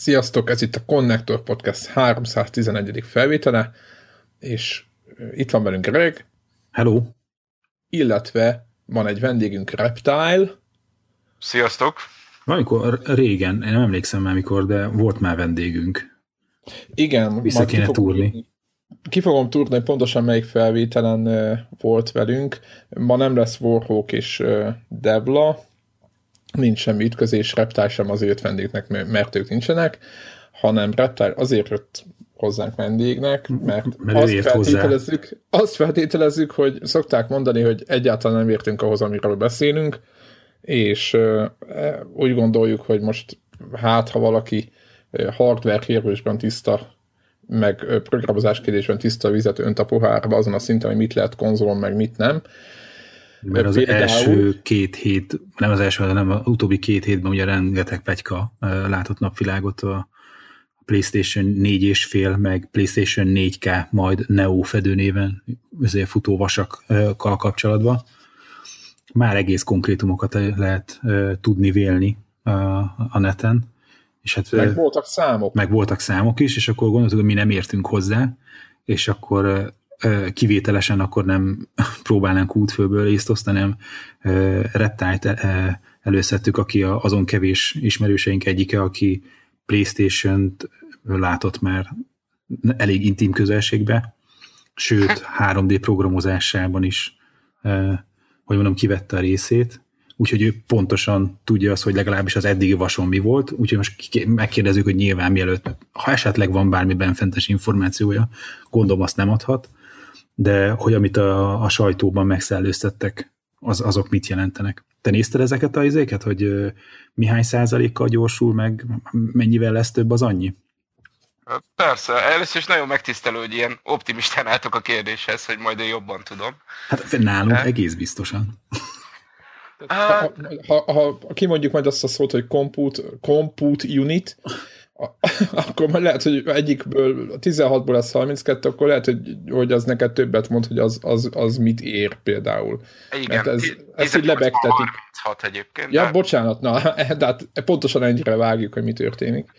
Sziasztok, ez itt a Connector Podcast 311. felvétele, és itt van velünk Greg. Hello. Illetve van egy vendégünk Reptile. Sziasztok. Valamikor régen, én nem emlékszem már mikor, de volt már vendégünk. Igen. Vissza kéne ki túrni. Ki fogom túrni, hogy pontosan melyik felvételen volt velünk. Ma nem lesz Warhawk és Devla, nincs semmi ütközés, Reptile sem azért vendégnek, mert ők nincsenek, hanem Reptile azért jött hozzánk vendégnek, mert, mert azt, feltételezzük, hozzá. azt feltételezzük, hogy szokták mondani, hogy egyáltalán nem értünk ahhoz, amiről beszélünk, és uh, úgy gondoljuk, hogy most hát, ha valaki hardware kérdésben tiszta, meg programozás kérdésben tiszta vizet önt a pohárba azon a szinten, hogy mit lehet konzolon, meg mit nem, mert az Például... első két hét, nem az első, hanem az utóbbi két hétben ugye rengeteg pegyka látott napvilágot a PlayStation 4 és fél, meg PlayStation 4K, majd Neo fedőnéven, ezért futóvasakkal kapcsolatban. Már egész konkrétumokat lehet tudni vélni a neten. És hát, meg voltak számok. Meg voltak számok is, és akkor gondoltuk, hogy mi nem értünk hozzá, és akkor kivételesen akkor nem próbálnánk útfőből észt osztani, hanem Reptile-t előszedtük, aki azon kevés ismerőseink egyike, aki Playstation-t látott már elég intim közelségbe, sőt 3D programozásában is, hogy mondom, kivette a részét, úgyhogy ő pontosan tudja azt, hogy legalábbis az eddigi vason mi volt, úgyhogy most megkérdezzük, hogy nyilván mielőtt, ha esetleg van bármi benfentes információja, gondolom azt nem adhat, de hogy amit a, a sajtóban megszellőztettek, az, azok mit jelentenek. Te nézted ezeket a izéket, hogy mi hány százalékkal gyorsul, meg mennyivel lesz több az annyi? Persze, először is nagyon megtisztelő, hogy ilyen optimistán álltok a kérdéshez, hogy majd én jobban tudom. Hát nálunk De... egész biztosan. Ha, ha, ha, ha kimondjuk majd azt a szót, hogy compute, compute unit, akkor majd lehet, hogy egyikből, a 16-ból lesz 32, akkor lehet, hogy, hogy az neked többet mond, hogy az, az, az mit ér például. Igen, Mert ez, ezt így lebegtetik. egyébként. Ja, de... bocsánat, na, de hát pontosan ennyire vágjuk, hogy mi történik.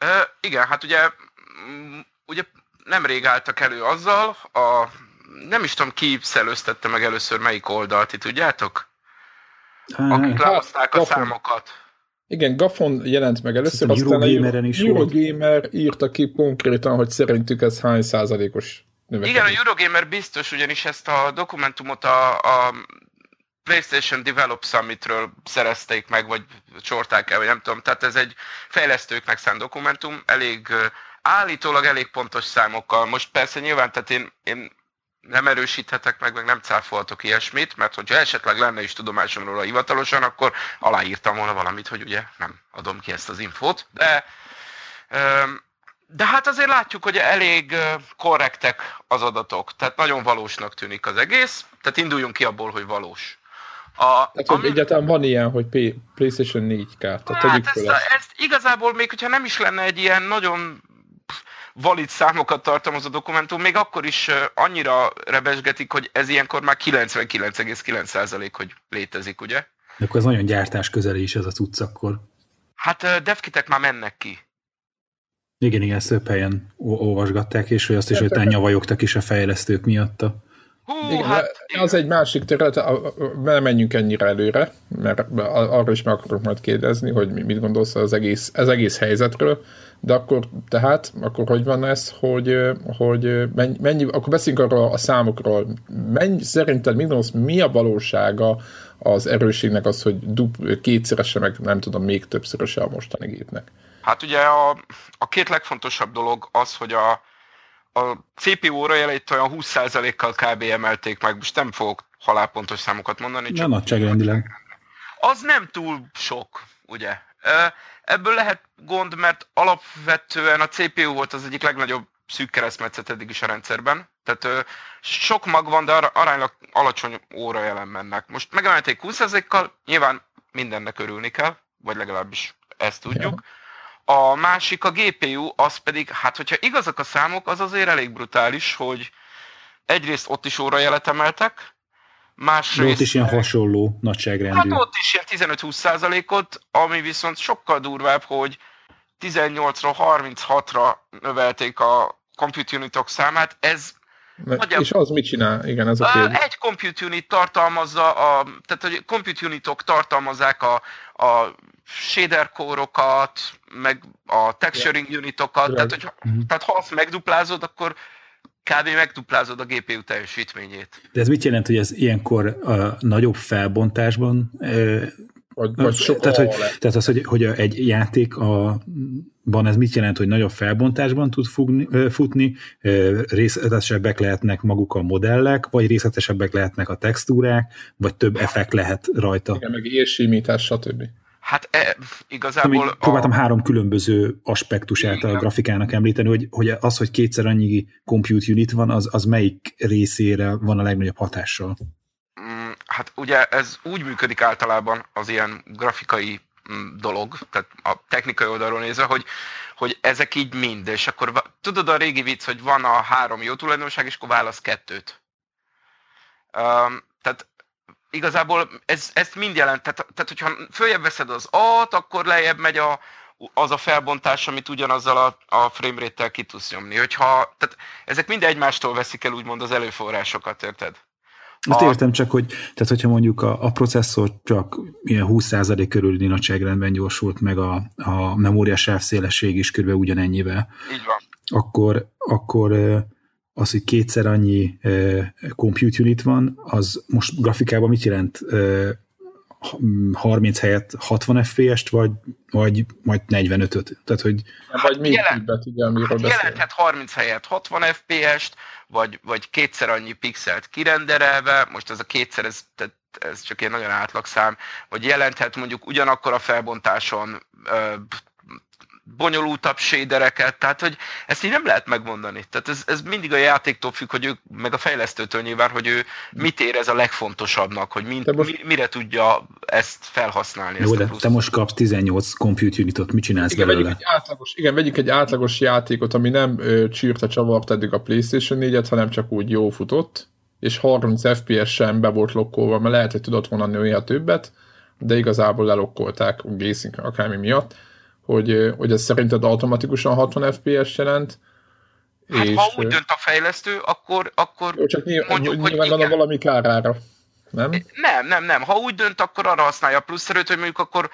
Uh, igen, hát ugye, mm, ugye nemrég álltak elő azzal, a, nem is tudom, ki szelőztette meg először melyik oldalt, ti tudjátok? Akik lehozták a számokat. Igen, Gafon jelent meg először, aztán Eurogamer-en is Eurogamer volt. írta ki konkrétan, hogy szerintük ez hány százalékos növekedés. Igen, a Eurogamer biztos, ugyanis ezt a dokumentumot a, a PlayStation Develop Summitről szerezték meg, vagy csorták el, vagy nem tudom. Tehát ez egy fejlesztőknek szánt dokumentum, elég állítólag elég pontos számokkal. Most persze nyilván, tehát én, én nem erősíthetek meg, meg nem cáfoltok ilyesmit, mert hogyha esetleg lenne is tudomásom róla hivatalosan, akkor aláírtam volna valamit, hogy ugye nem adom ki ezt az infót. De, de hát azért látjuk, hogy elég korrektek az adatok, tehát nagyon valósnak tűnik az egész, tehát induljunk ki abból, hogy valós. A, tehát, ami... egyáltalán van ilyen, hogy PlayStation 4 kárta, hát ezt, ezt. ezt igazából még, hogyha nem is lenne egy ilyen nagyon valid számokat tartalmaz a dokumentum, még akkor is annyira rebesgetik, hogy ez ilyenkor már 99,9% hogy létezik, ugye? De akkor ez nagyon gyártás közeli is ez a cucc akkor. Hát devkitek már mennek ki. Igen, igen, ezt több helyen olvasgatták, és hogy azt is, hogy nyavajogtak is a fejlesztők miatta. Hú, igen, hát, az egy másik terület, ne menjünk ennyire előre, mert arra is meg akarok majd kérdezni, hogy mit gondolsz az egész, az egész helyzetről. De akkor tehát, akkor hogy van ez, hogy, hogy mennyi, akkor beszéljünk arról a számokról. Mennyi, szerinted mi, mi a valósága az erősségnek az, hogy dub, kétszerese, meg nem tudom, még többszöröse a mostani gépnek? Hát ugye a, a két legfontosabb dolog az, hogy a, a CPU órajeleit olyan 20%-kal kb. emelték meg, most nem fogok halálpontos számokat mondani. Csak nem nagyságrendileg. Az nem túl sok, ugye? Ebből lehet gond, mert alapvetően a CPU volt az egyik legnagyobb szűk keresztmetszet eddig is a rendszerben. Tehát ö, sok mag van, de aránylag alacsony óra jelen mennek. Most megemelték 20%-kal, nyilván mindennek örülni kell, vagy legalábbis ezt tudjuk. Ja. A másik, a GPU, az pedig, hát hogyha igazak a számok, az azért elég brutális, hogy egyrészt ott is órajelet emeltek, Másrészt, ott is ilyen hasonló nagyságrendű. Hát ott is ilyen 15-20 százalékot, ami viszont sokkal durvább, hogy 18-ról 36-ra növelték a compute unitok számát, ez Nagyobb, és az mit csinál? Igen, ez a kérdés. Egy compute unit tartalmazza, a, tehát hogy compute unitok tartalmazzák a, a shader kórokat, meg a texturing yeah. unitokat, yeah. tehát, hogy, mm-hmm. tehát ha azt megduplázod, akkor kb. megduplázod a GPU teljesítményét. De ez mit jelent, hogy ez ilyenkor a nagyobb felbontásban vagy, vagy tehát, hogy, tehát az, hogy, hogy egy játék a, van ez mit jelent, hogy nagyobb felbontásban tud fugni, futni, részletesebbek lehetnek maguk a modellek, vagy részletesebbek lehetnek a textúrák, vagy több effekt lehet rajta. Igen, meg érsimítás, stb. Hát e, igazából... a... Próbáltam három különböző aspektusát Igen. a grafikának említeni, hogy, hogy az, hogy kétszer annyi compute unit van, az, az melyik részére van a legnagyobb hatással? Mm, hát ugye ez úgy működik általában az ilyen grafikai mm, dolog, tehát a technikai oldalról nézve, hogy, hogy ezek így mind, és akkor tudod a régi vicc, hogy van a három jó tulajdonság, és akkor válasz kettőt. Um, tehát igazából ez, ezt mind jelent, tehát, tehát hogyha följebb veszed az A-t, akkor lejjebb megy a, az a felbontás, amit ugyanazzal a, a framerate-tel ki tudsz nyomni. Hogyha, tehát ezek mind egymástól veszik el úgymond az előforrásokat, érted? Azt a... értem csak, hogy tehát hogyha mondjuk a, a processzor csak ilyen 20% körüli nagyságrendben gyorsult meg a, a memória sávszélesség is kb. ugyanennyivel. Így van. Akkor, akkor az, hogy kétszer annyi compute unit van, az most grafikában mit jelent? 30 helyett 60 FPS-t, vagy, vagy majd 45-öt? Tehát, hogy... Hát, vagy még jelent, többet, ugye, amiről hát jelenthet 30 helyett 60 FPS-t, vagy, vagy kétszer annyi pixelt kirenderelve, most ez a kétszer, ez, tehát ez csak egy nagyon átlagszám, vagy jelenthet mondjuk ugyanakkor a felbontáson bonyolultabb sédereket, tehát hogy ezt így nem lehet megmondani. Tehát ez, ez mindig a játéktól függ, hogy ők, meg a fejlesztőtől nyilván, hogy ő mit érez a legfontosabbnak, hogy mind, most... mi, mire tudja ezt felhasználni. Jó, ezt de te most kapsz 18 compute unitot, mit csinálsz igen, belőle? Vegyük egy átlagos, igen, vegyük egy átlagos játékot, ami nem ö, csírta csavart eddig a PlayStation 4-et, hanem csak úgy jó futott, és 30 FPS sem be volt lokkolva, mert lehet, hogy tudott volna nőni többet, de igazából lelokkolták a gazing akármi miatt hogy, hogy ez szerinted automatikusan 60 FPS jelent. Hát és, ha úgy dönt a fejlesztő, akkor, akkor jó, csak nyilván, mondjuk, nyilván hogy igen. valami kárára. Nem? Nem, nem, nem. Ha úgy dönt, akkor arra használja a plusz erőt, hogy mondjuk akkor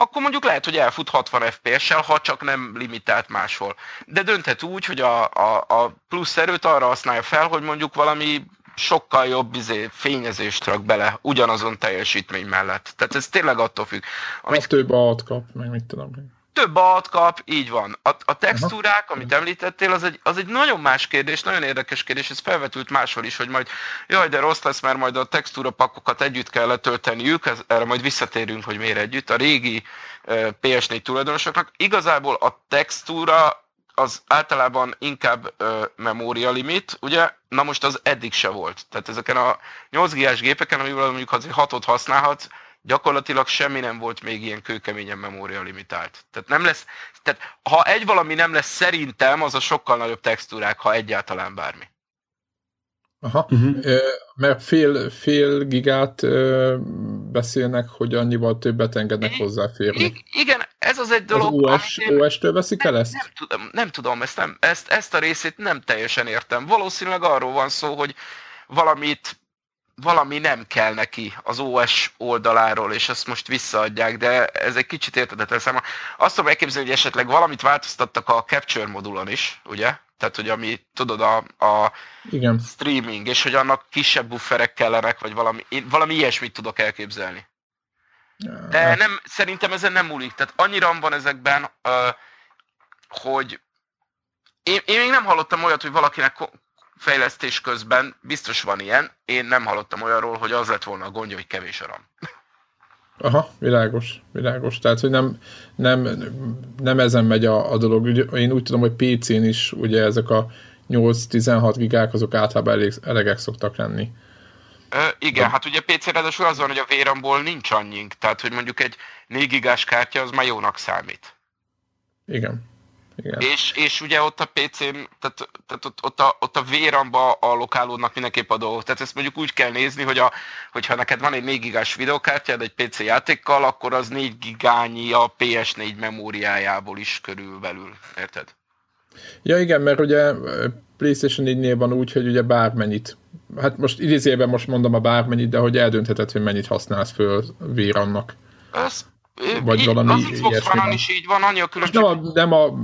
akkor mondjuk lehet, hogy elfut 60 FPS-sel, ha csak nem limitált máshol. De dönthet úgy, hogy a, a, a plusz erőt arra használja fel, hogy mondjuk valami sokkal jobb izé, fényezést rak bele ugyanazon teljesítmény mellett. Tehát ez tényleg attól függ. Amit... A több alt kap, meg mit tudom több alt kap, így van. A, a textúrák, Aha. amit említettél, az egy, az egy nagyon más kérdés, nagyon érdekes kérdés, ez felvetült máshol is, hogy majd jaj, de rossz lesz, mert majd a textúra pakokat együtt kell letölteniük, ez, erre majd visszatérünk, hogy miért együtt, a régi uh, PS4 tulajdonosoknak. Igazából a textúra az általában inkább memória limit, ugye? Na most az eddig se volt. Tehát ezeken a 8 g gépeken, amivel mondjuk 6-ot használhatsz, gyakorlatilag semmi nem volt még ilyen kőkeményen memória limitált. Tehát nem lesz, tehát ha egy valami nem lesz szerintem, az a sokkal nagyobb textúrák, ha egyáltalán bármi. Aha, uh-huh. mert fél, fél gigát beszélnek, hogy annyival többet engednek hozzáférni. Igen, ez az egy dolog. Az OS, OS-től veszik el ezt? Nem, nem tudom, nem tudom ezt, nem, ezt, ezt a részét nem teljesen értem. Valószínűleg arról van szó, hogy valamit valami nem kell neki az OS oldaláról, és ezt most visszaadják, de ez egy kicsit értetetlen számomra. Azt tudom elképzelni, hogy esetleg valamit változtattak a Capture modulon is, ugye? Tehát, hogy ami, tudod, a, a Igen. streaming, és hogy annak kisebb bufferek kellenek, vagy valami, én valami ilyesmit tudok elképzelni. De hát- nem, szerintem ezen nem múlik. Tehát annyira van ezekben, hogy én, én még nem hallottam olyat, hogy valakinek fejlesztés közben biztos van ilyen. Én nem hallottam olyanról, hogy az lett volna a gondja, hogy kevés a RAM. Aha, világos, világos. Tehát, hogy nem, nem, nem ezen megy a, a dolog. Én úgy tudom, hogy PC-n is ugye ezek a 8-16 gigák azok általában elég, elegek szoktak lenni. Ö, igen, de... hát ugye PC-re ráadásul az van, hogy a VRAM-ból nincs annyink, tehát hogy mondjuk egy 4 gigás kártya az már jónak számít. Igen. Igen. És, és ugye ott a PC-n, tehát, tehát ott, ott, a, ott a véramba allokálódnak mindenképp a dolgok. Tehát ezt mondjuk úgy kell nézni, hogy a, hogyha neked van egy 4 gigás videokártyád egy PC játékkal, akkor az 4 gigányi a PS4 memóriájából is körülbelül. Érted? Ja igen, mert ugye PlayStation 4-nél van úgy, hogy ugye bármennyit, hát most idézőjelben most mondom a bármennyit, de hogy eldöntheted, hogy mennyit használsz föl vérannak. Ez, Vagy így, valami az Xbox van. is így van, annyi a különbség. nem a, nem a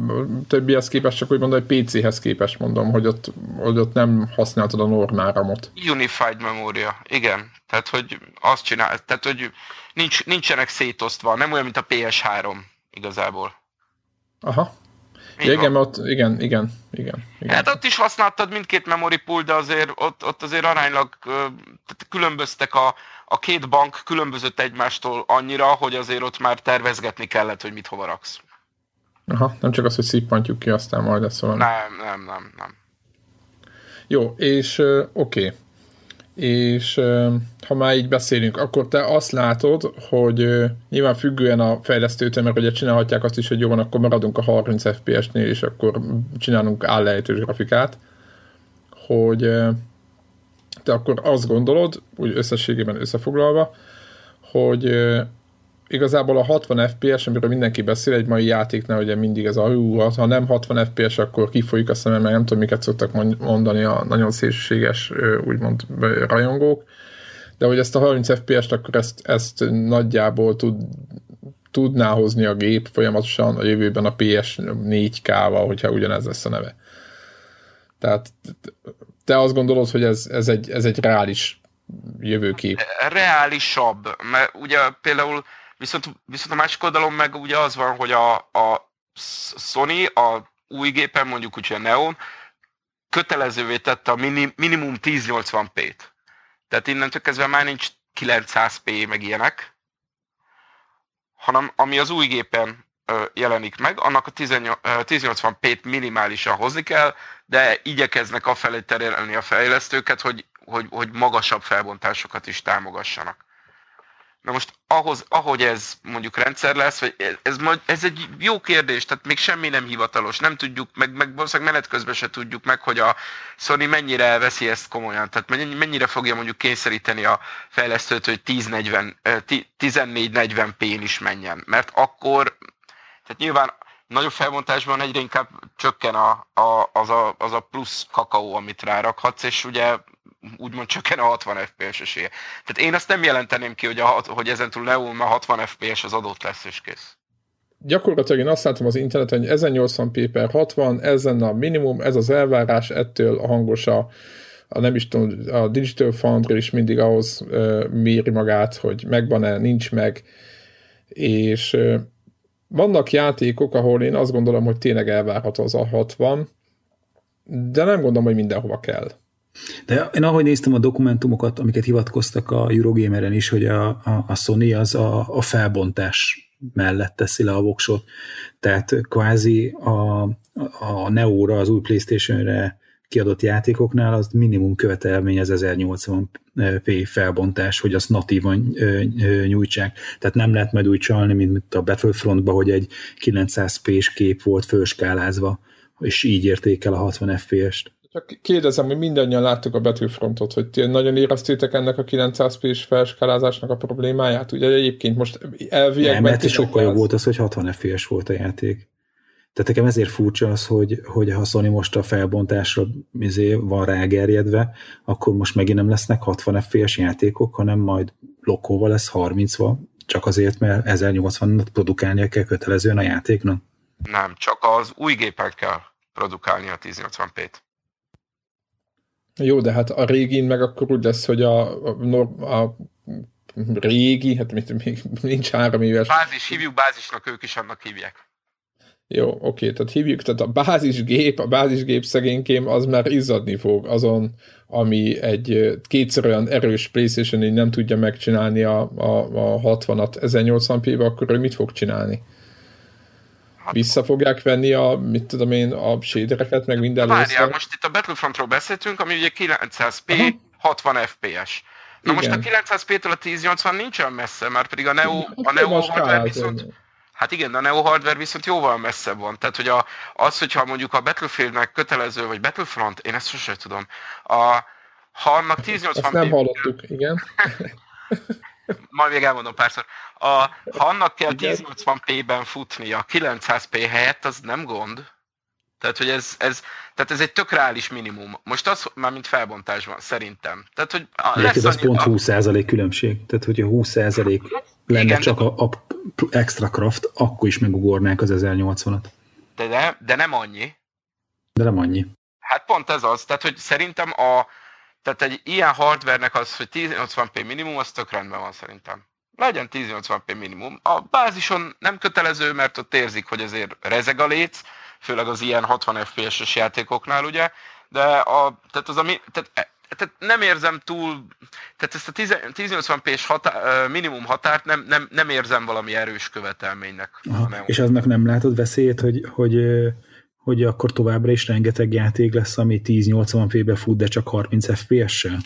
többihez képest, csak úgy mondom, hogy PC-hez képest mondom, hogy ott, hogy ott nem használtad a normál ramot. Unified memória, igen. Tehát, hogy azt csinál, tehát, hogy nincs, nincsenek szétosztva, nem olyan, mint a PS3 igazából. Aha. Ja, igen, ott, igen, igen, igen. igen. Hát ott is használtad mindkét memory pool, de azért ott, ott azért aránylag tehát különböztek a, a két bank különbözött egymástól annyira, hogy azért ott már tervezgetni kellett, hogy mit hova raksz. Aha, nem csak az, hogy szippantjuk ki, aztán majd lesz valami. Nem, nem, nem, nem. Jó, és oké. Okay. És ha már így beszélünk, akkor te azt látod, hogy nyilván függően a fejlesztőtől, mert ugye csinálhatják azt is, hogy jó van, akkor maradunk a 30 FPS-nél, és akkor csinálunk állejtős grafikát, hogy te akkor azt gondolod, úgy összességében összefoglalva, hogy igazából a 60 FPS, amiről mindenki beszél, egy mai játéknál ugye mindig ez a hú, ha nem 60 FPS, akkor kifolyik a szemem, mert nem tudom, miket szoktak mond- mondani a nagyon szélsőséges, úgymond rajongók, de hogy ezt a 30 FPS-t, akkor ezt, ezt nagyjából tud, tudná hozni a gép folyamatosan a jövőben a PS 4K-val, hogyha ugyanez lesz a neve. Tehát te azt gondolod, hogy ez, ez, egy, ez egy reális jövőkép. Reálisabb, mert ugye például viszont, viszont a másik oldalon meg ugye az van, hogy a, a Sony a új gépen, mondjuk úgy, a Neon, kötelezővé tette a mini, minimum 1080p-t. Tehát innentől kezdve már nincs 900p meg ilyenek, hanem ami az új gépen jelenik meg, annak a 18 ö, 1080p-t minimálisan hozni kell, de igyekeznek afelé terelni a fejlesztőket, hogy, hogy, hogy magasabb felbontásokat is támogassanak. Na most ahhoz, ahogy ez mondjuk rendszer lesz, vagy ez, ez, egy jó kérdés, tehát még semmi nem hivatalos, nem tudjuk, meg, meg valószínűleg menet közben se tudjuk meg, hogy a Sony mennyire veszi ezt komolyan, tehát mennyi- mennyire fogja mondjuk kényszeríteni a fejlesztőt, hogy 1040, ö, ti- 1440p-n is menjen, mert akkor, tehát nyilván nagyobb felbontásban egyre inkább csökken a, a, az, a, az a plusz kakaó, amit rárakhatsz, és ugye úgymond csökken a 60 FPS esélye. Tehát én azt nem jelenteném ki, hogy, a, hogy ezentúl Neon már 60 FPS az adott lesz, és kész. gyakorlatilag én azt látom az interneten, hogy 1080p per 60, ez lenne a minimum, ez az elvárás, ettől a hangos a, a nem is tudom, a Digital Foundry is mindig ahhoz uh, méri magát, hogy megvan-e, nincs meg, és vannak játékok, ahol én azt gondolom, hogy tényleg elvárható az a 60, de nem gondolom, hogy mindenhova kell. De én ahogy néztem a dokumentumokat, amiket hivatkoztak a Eurogameren is, hogy a, a, a Sony az a, a felbontás mellett teszi le a voksot. Tehát kvázi a, a Neo-ra, az új Playstation-re kiadott játékoknál az minimum követelmény az 1080p felbontás, hogy azt natívan ö, ö, nyújtsák. Tehát nem lehet majd úgy csalni, mint a Battlefrontban, hogy egy 900p-s kép volt fölskálázva, és így érték el a 60 FPS-t. Csak kérdezem, hogy mindannyian láttuk a Battlefrontot, hogy ti nagyon éreztétek ennek a 900p-s felskálázásnak a problémáját? Ugye egyébként most elviekben... Nem, mert sokkal jobb volt az, hogy 60 FPS volt a játék. Tehát nekem ezért furcsa az, hogy, hogy ha Sony most a felbontásra izé van rágerjedve, akkor most megint nem lesznek 60 FPS játékok, hanem majd lokóval lesz 30-val, csak azért, mert 1080-at produkálnia kell kötelezően a játéknak. Nem, csak az új gépen kell produkálni a 1080p-t. Jó, de hát a régin meg akkor úgy lesz, hogy a, a, a régi, hát mit, még nincs három éves. Bázis, hívjuk bázisnak, ők is annak hívják. Jó, oké, tehát hívjuk, tehát a bázisgép, a bázisgép szegénykém az már izzadni fog azon, ami egy kétszer olyan erős PlayStation így nem tudja megcsinálni a, a, a 60-at 1080p-be, akkor ő mit fog csinálni? Vissza fogják venni a, mit tudom én, a shadereket, meg minden Várjál, most itt a Battlefrontról beszéltünk, ami ugye 900p, Aha. 60 FPS. Na most a Igen. 900p-től a 1080 nincs olyan messze, már pedig a Neo, a Hát Neo hardware kell viszont, Hát igen, de a Neo hardware viszont jóval messzebb van. Tehát, hogy a, az, hogyha mondjuk a Battlefieldnek kötelező, vagy Battlefront, én ezt sosem tudom, a, ha annak 1080 Ezt nem hallottuk, igen. Majd még elmondom párszor. A, ha annak kell 1080p-ben futnia 900p helyett, az nem gond. Tehát, hogy ez, ez, tehát ez egy tök reális minimum. Most az már mint felbontásban, szerintem. Tehát, hogy lesz az pont 20% különbség. Tehát, hogyha 20% lenne Igen, csak de... a, a extra craft, akkor is megugornák az 1080-at. De, de, de nem annyi. De nem annyi. Hát pont ez az. Tehát, hogy szerintem a, tehát egy ilyen hardvernek az, hogy 1080p minimum, az tök rendben van szerintem. Legyen 1080p minimum. A bázison nem kötelező, mert ott érzik, hogy azért rezeg a léc, főleg az ilyen 60 FPS-es játékoknál, ugye, de a, tehát az a, tehát, tehát nem érzem túl, tehát ezt a 1080p-s határ, minimum határt nem, nem, nem érzem valami erős követelménynek. Aha, és aznak nem látod veszélyét, hogy, hogy hogy akkor továbbra is rengeteg játék lesz, ami 1080p-be fut, de csak 30 FPS-sel?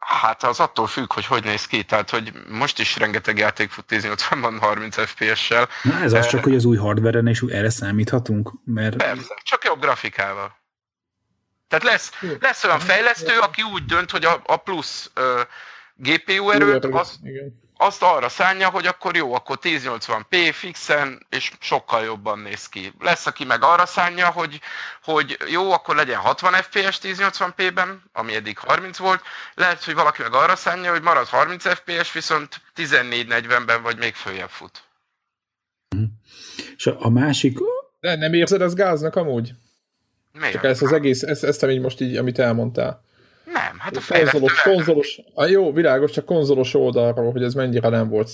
Hát az attól függ, hogy hogy néz ki, tehát hogy most is rengeteg játék fut 1080-ban 30 FPS-sel. Na ez az csak, hogy az új hardware-en is erre számíthatunk, mert... Persze, csak jobb grafikával. Tehát lesz, lesz olyan fejlesztő, aki úgy dönt, hogy a, a plusz uh, GPU erőt, az, azt arra szánja, hogy akkor jó, akkor 1080p fixen, és sokkal jobban néz ki. Lesz, aki meg arra szánja, hogy, hogy jó, akkor legyen 60 fps 1080p-ben, ami eddig 30 volt. Lehet, hogy valaki meg arra szánja, hogy marad 30 fps, viszont 1440-ben vagy még följebb fut. És a másik... De nem érzed az gáznak amúgy? Miért? Csak ezt az egész, ezt, ezt amit most így, amit elmondtál. Nem, hát a konzolos, konzolos, a jó, világos, csak konzolos oldalról, hogy ez mennyire nem volt.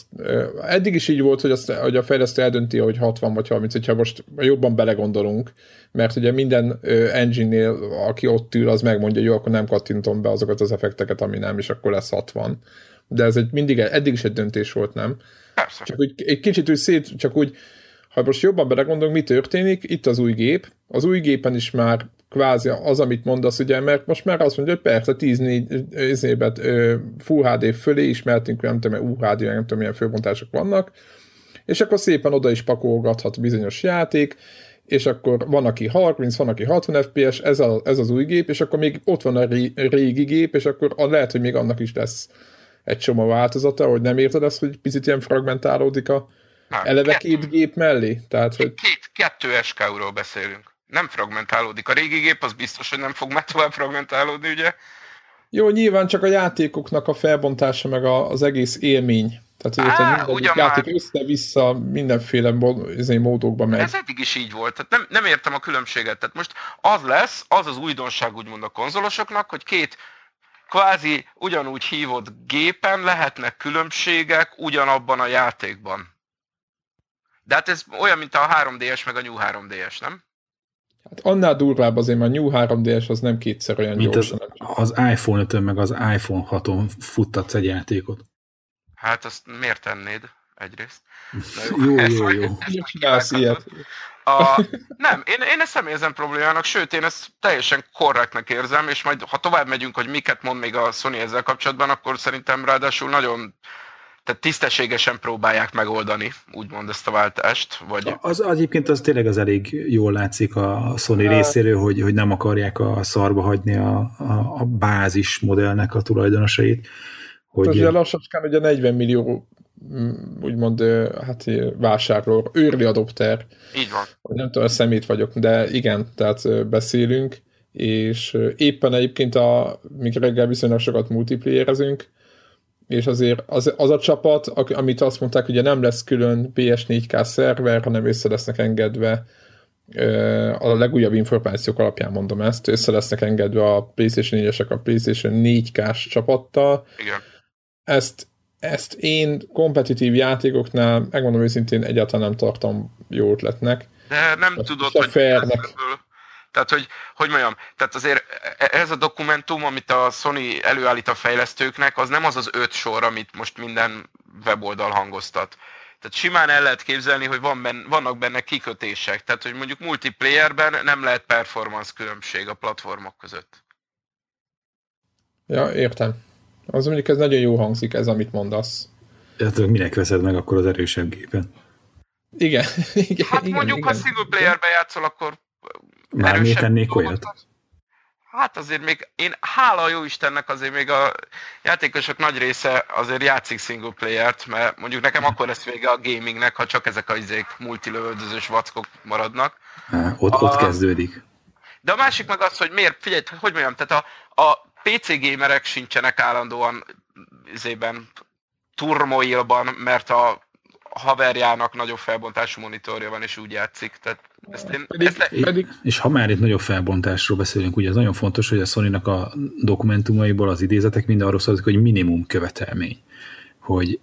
Eddig is így volt, hogy, azt, hogy a fejlesztő eldönti, hogy 60 vagy 30, hogyha most jobban belegondolunk, mert ugye minden engine-nél, aki ott ül, az megmondja, hogy jó, akkor nem kattintom be azokat az effekteket, ami nem, és akkor lesz 60. De ez egy mindig, eddig is egy döntés volt, nem? Persze. Csak úgy, egy kicsit úgy szét, csak úgy, ha most jobban belegondolunk, mi történik, itt az új gép, az új gépen is már kvázi az, amit mondasz, ugye, mert most már azt mondja, hogy persze 14 évet Full HD fölé ismertünk, nem tudom, UHD, nem tudom, milyen főbontások vannak, és akkor szépen oda is pakolgathat bizonyos játék, és akkor van, aki 30, van, aki 60 FPS, ez, a, ez az új gép, és akkor még ott van a régi gép, és akkor lehet, hogy még annak is lesz egy csomó változata, hogy nem érted ezt, hogy picit ilyen fragmentálódik a nem, eleve kettő, két gép mellé? Tehát, hogy... Két, kettő SKU-ról beszélünk nem fragmentálódik. A régi gép az biztos, hogy nem fog már tovább fragmentálódni, ugye? Jó, nyilván csak a játékoknak a felbontása, meg a, az egész élmény. Tehát, hogy Á, minden játék már... össze-vissza mindenféle izé, módokban megy. Ez eddig is így volt. Tehát nem, nem értem a különbséget. Tehát most az lesz, az az újdonság úgymond a konzolosoknak, hogy két kvázi ugyanúgy hívott gépen lehetnek különbségek ugyanabban a játékban. De hát ez olyan, mint a 3DS meg a New 3DS, nem? Hát annál durvább azért, mert a New 3DS az nem kétszer olyan Mint gyors. Az, az iPhone 5 meg az iPhone 6-on futtatsz egy játékot. Hát azt miért tennéd egyrészt? jó, jó, jó. jó. A, nem, én, én ezt nem érzem problémának, sőt, én ezt teljesen korrektnek érzem, és majd ha tovább megyünk, hogy miket mond még a Sony ezzel kapcsolatban, akkor szerintem ráadásul nagyon tehát tisztességesen próbálják megoldani, úgymond ezt a váltást. Vagy... Az, az egyébként az tényleg az elég jól látszik a Sony a... részéről, hogy, hogy nem akarják a szarba hagyni a, a, a bázis modellnek a tulajdonosait. Hogy... Az ugye lassacskán ugye 40 millió mm, úgymond hát vásárló, őrli adopter. Így van. Nem tudom, szemét vagyok, de igen, tehát beszélünk, és éppen egyébként a, még reggel viszonylag sokat multiplayerezünk, és azért az, az a csapat, amit azt mondták, ugye nem lesz külön PS4K szerver, hanem össze lesznek engedve a legújabb információk alapján mondom ezt, össze lesznek engedve a PlayStation 4-esek a PlayStation 4K-s csapattal. Igen. Ezt, ezt én kompetitív játékoknál, megmondom őszintén, egyáltalán nem tartom jó ötletnek. De nem tudod, hogy fairnek. Tehát, hogy, hogy mondjam, tehát azért ez a dokumentum, amit a Sony előállít a fejlesztőknek, az nem az az öt sor, amit most minden weboldal hangoztat. Tehát simán el lehet képzelni, hogy van benne, vannak benne kikötések. Tehát, hogy mondjuk multiplayerben nem lehet performance különbség a platformok között. Ja, értem. Az mondjuk ez nagyon jó hangzik, ez amit mondasz. Hát minek veszed meg akkor az erősebb gépen? Igen. igen hát igen, mondjuk, igen. ha single playerbe játszol, akkor Már miért tennék olyat? Hát azért még, én hála jó Istennek azért még a játékosok nagy része azért játszik single player-t, mert mondjuk nekem akkor lesz vége a gamingnek, ha csak ezek a izék multilövöldözős vackok maradnak. Há, ott, a, ott kezdődik. De a másik meg az, hogy miért, figyelj, hogy mondjam, tehát a, a PC gamerek sincsenek állandóan izében turmoilban, mert a haverjának nagyobb felbontású monitorja van, és úgy játszik. Tehát ezt én, pedig, ezt pedig... És ha már itt nagyobb felbontásról beszélünk, ugye az nagyon fontos, hogy a sony a dokumentumaiból az idézetek mind arról szólik, hogy minimum követelmény. Hogy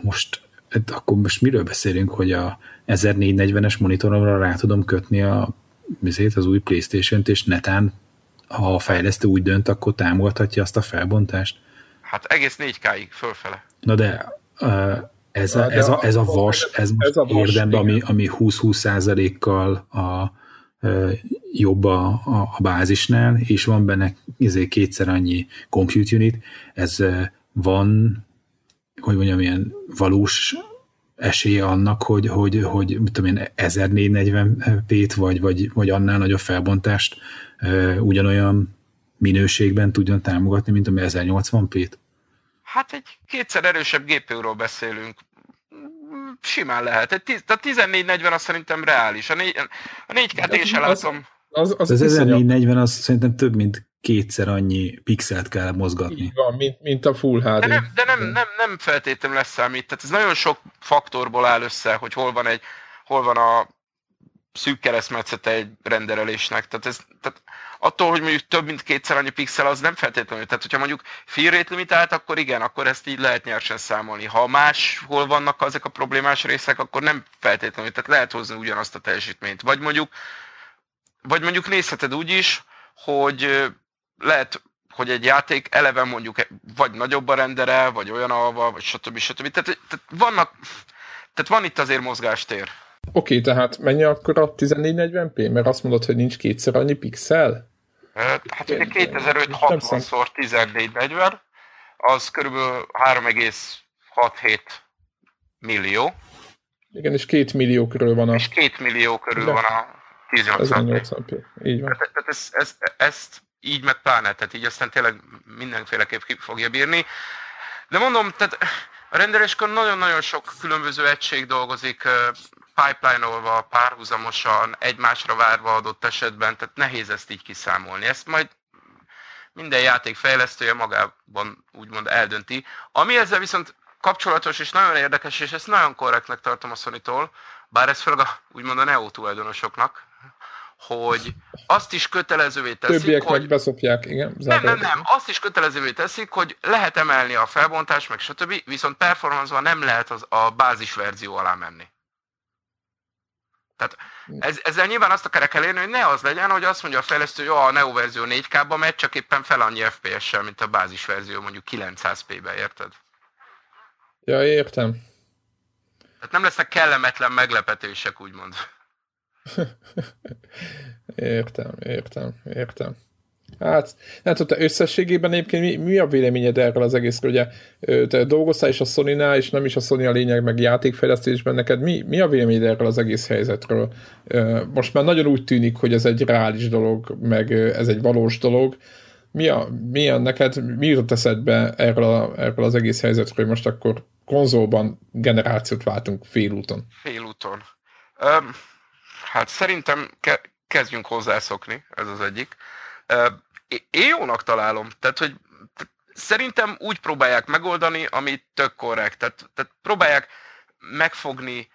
most, hát akkor most miről beszélünk, hogy a 1440-es monitoromra rá tudom kötni a, az új Playstation-t, és netán, ha a fejlesztő úgy dönt, akkor támogathatja azt a felbontást. Hát egész 4K-ig fölfele. Na de uh, ez a, ez a, ez a vas, ez, ez a vas, érdemben, ami, ami 20-20 százalékkal a, jobb a, a, a bázisnál, és van benne ezért kétszer annyi compute unit, ez van, hogy mondjam, ilyen valós esélye annak, hogy, hogy, hogy mit tudom én, 1440p-t, vagy, vagy, vagy annál nagyobb felbontást ugyanolyan minőségben tudjon támogatni, mint ami 1080p-t? Hát egy kétszer erősebb GPU-ról beszélünk. Simán lehet. Egy tiz, a 1440 az szerintem reális. A, négy, a 4K-t én sem látom. Az, az, az, az 1440 az szerintem több, mint kétszer annyi pixelt kell mozgatni. Így van, mint, mint a Full HD. De nem, de nem, nem, nem feltétlenül lesz számít. Tehát ez nagyon sok faktorból áll össze, hogy hol van egy, hol van a szűk keresztmetszete egy renderelésnek. Tehát, ez, tehát attól, hogy mondjuk több mint kétszer annyi pixel, az nem feltétlenül. Tehát, hogyha mondjuk fill rate limitált, akkor igen, akkor ezt így lehet nyersen számolni. Ha máshol vannak ezek a problémás részek, akkor nem feltétlenül. Tehát lehet hozni ugyanazt a teljesítményt. Vagy mondjuk, vagy mondjuk nézheted úgy is, hogy lehet, hogy egy játék eleve mondjuk vagy nagyobb a rendere, vagy olyan alva, vagy stb. stb. Tehát, tehát vannak, tehát van itt azért mozgástér. Oké, okay, tehát mennyi akkor a 1440p? Mert azt mondod, hogy nincs kétszer annyi pixel? Hát ugye 2560 x 1440 az körülbelül 3,67 millió. Igen, és két millió körül van a... És két millió körül De. van a 1080p. Így van. Tehát, tehát ezt, ezt, ezt így meg pláne, tehát így aztán tényleg mindenféleképp ki fogja bírni. De mondom, tehát a rendeléskor nagyon-nagyon sok különböző egység dolgozik, pipeline-olva, párhuzamosan, egymásra várva adott esetben, tehát nehéz ezt így kiszámolni. Ezt majd minden játék fejlesztője magában úgymond eldönti. Ami ezzel viszont kapcsolatos és nagyon érdekes, és ezt nagyon korrektnek tartom a sony bár ez főleg a, úgymond a Neo tulajdonosoknak, hogy azt is kötelezővé teszik, Többiek hogy... beszopják, igen. Nem, nem, nem. Azt is kötelezővé teszik, hogy lehet emelni a felbontást, meg stb. Viszont performance nem lehet az a bázis verzió alá menni. Tehát ez, ezzel nyilván azt akarják elérni, hogy ne az legyen, hogy azt mondja a fejlesztő, hogy a Neo verzió 4K-ba megy, csak éppen fel annyi FPS-sel, mint a bázis verzió mondjuk 900p-be, érted? Ja, értem. Tehát nem lesznek kellemetlen meglepetések, úgymond. értem, értem, értem. Hát, nem tudom, összességében egyébként mi, mi a véleményed erről az egészről? Ugye te dolgoztál is a sony és nem is a Sony a lényeg, meg játékfejlesztésben neked. Mi, mi a véleményed erről az egész helyzetről? Most már nagyon úgy tűnik, hogy ez egy reális dolog, meg ez egy valós dolog. Mi a, mi a neked, mi jutott eszedbe erről, a, erről az egész helyzetről, hogy most akkor konzolban generációt váltunk félúton? Félúton. Um, hát szerintem ke- kezdjünk hozzászokni, ez az egyik én jónak találom. Tehát, hogy szerintem úgy próbálják megoldani, ami tök korrekt. Tehát, tehát próbálják megfogni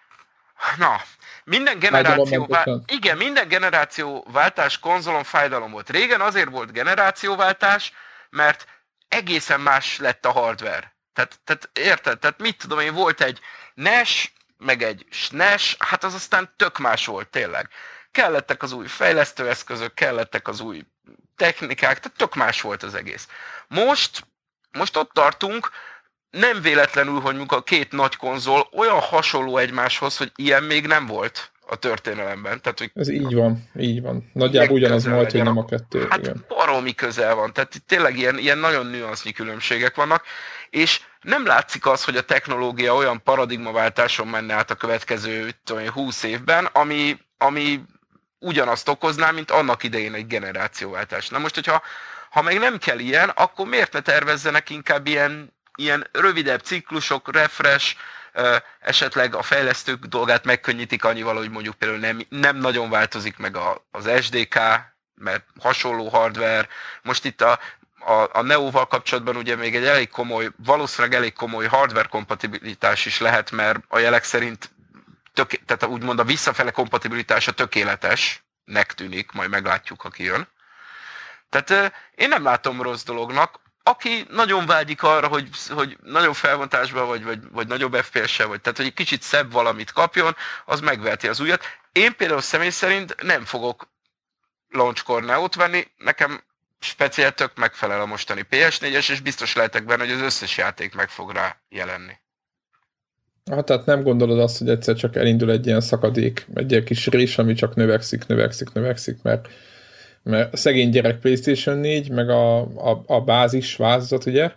Na, minden generáció, vál... igen, minden generációváltás konzolon fájdalom volt. Régen azért volt generációváltás, mert egészen más lett a hardware. Tehát, tehát érted? Tehát mit tudom én, volt egy NES, meg egy SNES, hát az aztán tök más volt tényleg. Kellettek az új fejlesztőeszközök, kellettek az új technikák, tehát tök más volt az egész. Most, most ott tartunk, nem véletlenül, hogy a két nagy konzol olyan hasonló egymáshoz, hogy ilyen még nem volt a történelemben. Tehát, hogy Ez így van, így van. Nagyjából ugyanaz volt, hogy nem a kettő. Hát igen. baromi közel van, tehát itt tényleg ilyen, ilyen nagyon nüansznyi különbségek vannak, és nem látszik az, hogy a technológia olyan paradigmaváltáson menne át a következő tudom, 20 évben, ami, ami ugyanazt okozná, mint annak idején egy generációváltás. Na most, hogyha ha meg nem kell ilyen, akkor miért ne tervezzenek inkább ilyen, ilyen rövidebb ciklusok, refresh, esetleg a fejlesztők dolgát megkönnyítik annyival, hogy mondjuk például nem, nem nagyon változik meg a, az SDK, mert hasonló hardware. Most itt a, a, a Neo-val kapcsolatban ugye még egy elég komoly, valószínűleg elég komoly hardware kompatibilitás is lehet, mert a jelek szerint tök, tehát úgymond a visszafele kompatibilitása tökéletesnek tűnik, majd meglátjuk, ha kijön. Tehát én nem látom rossz dolognak. Aki nagyon vágyik arra, hogy, hogy nagyobb felvontásban, vagy, vagy, vagy nagyobb FPS-sel, vagy tehát, hogy egy kicsit szebb valamit kapjon, az megveheti az újat. Én például személy szerint nem fogok launchkor Neo-t venni, nekem speciál tök megfelel a mostani PS4-es, és biztos lehetek benne, hogy az összes játék meg fog rá jelenni. Hát tehát nem gondolod azt, hogy egyszer csak elindul egy ilyen szakadék, egy ilyen kis rés, ami csak növekszik, növekszik, növekszik, mert, mert a szegény gyerek PlayStation 4, meg a, a, a bázis változat, ugye,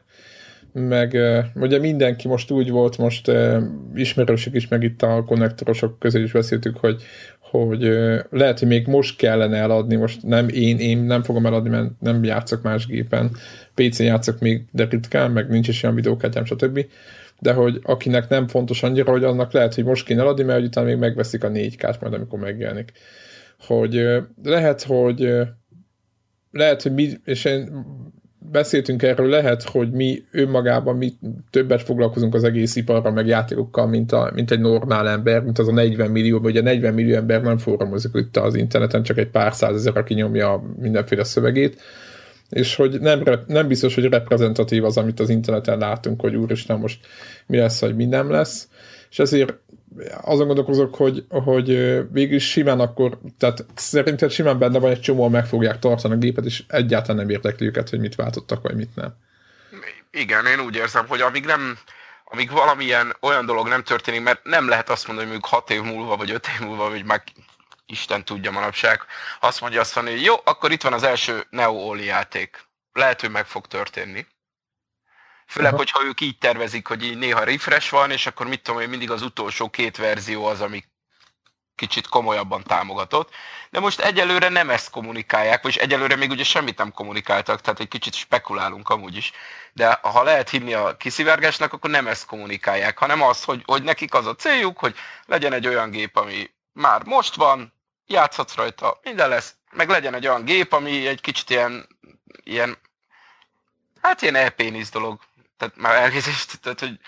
meg ugye mindenki most úgy volt, most ismerősök is, meg itt a konnektorosok közé is beszéltük, hogy, hogy lehet, hogy még most kellene eladni, most nem én, én nem fogom eladni, mert nem játszok más gépen, PC-n játszok még, de ritkán, meg nincs is olyan videókártyám, stb de hogy akinek nem fontos annyira, hogy annak lehet, hogy most kéne eladni, mert hogy utána még megveszik a 4 k majd amikor megjelenik. Hogy lehet, hogy lehet, hogy mi, és én beszéltünk erről, lehet, hogy mi önmagában mi többet foglalkozunk az egész iparra, meg játékokkal, mint, a, mint egy normál ember, mint az a 40 millió, vagy a 40 millió ember nem forramozik itt az interneten, csak egy pár százezer, aki nyomja mindenféle szövegét, és hogy nem, nem biztos, hogy reprezentatív az, amit az interneten látunk, hogy úristen, most mi lesz, hogy mi nem lesz, és ezért azon gondolkozok, hogy, hogy végül simán akkor, tehát szerinted simán benne van egy csomó, meg fogják tartani a gépet, és egyáltalán nem érdekli őket, hogy mit váltottak, vagy mit nem. Igen, én úgy érzem, hogy amíg nem, amíg valamilyen olyan dolog nem történik, mert nem lehet azt mondani, hogy mondjuk 6 év múlva, vagy 5 év múlva, vagy már Isten tudja manapság, azt mondja azt mondani, hogy jó, akkor itt van az első Neo játék. Lehet, hogy meg fog történni. Főleg, Aha. hogyha ők így tervezik, hogy így néha refresh van, és akkor mit tudom én, mindig az utolsó két verzió az, ami kicsit komolyabban támogatott. De most egyelőre nem ezt kommunikálják, vagy egyelőre még ugye semmit nem kommunikáltak, tehát egy kicsit spekulálunk amúgy is. De ha lehet hinni a kiszivárgásnak, akkor nem ezt kommunikálják, hanem az, hogy, hogy nekik az a céljuk, hogy legyen egy olyan gép, ami már most van, játszhatsz rajta, minden lesz, meg legyen egy olyan gép, ami egy kicsit ilyen, ilyen hát ilyen elpénisz dolog, tehát már elnézést, tehát hogy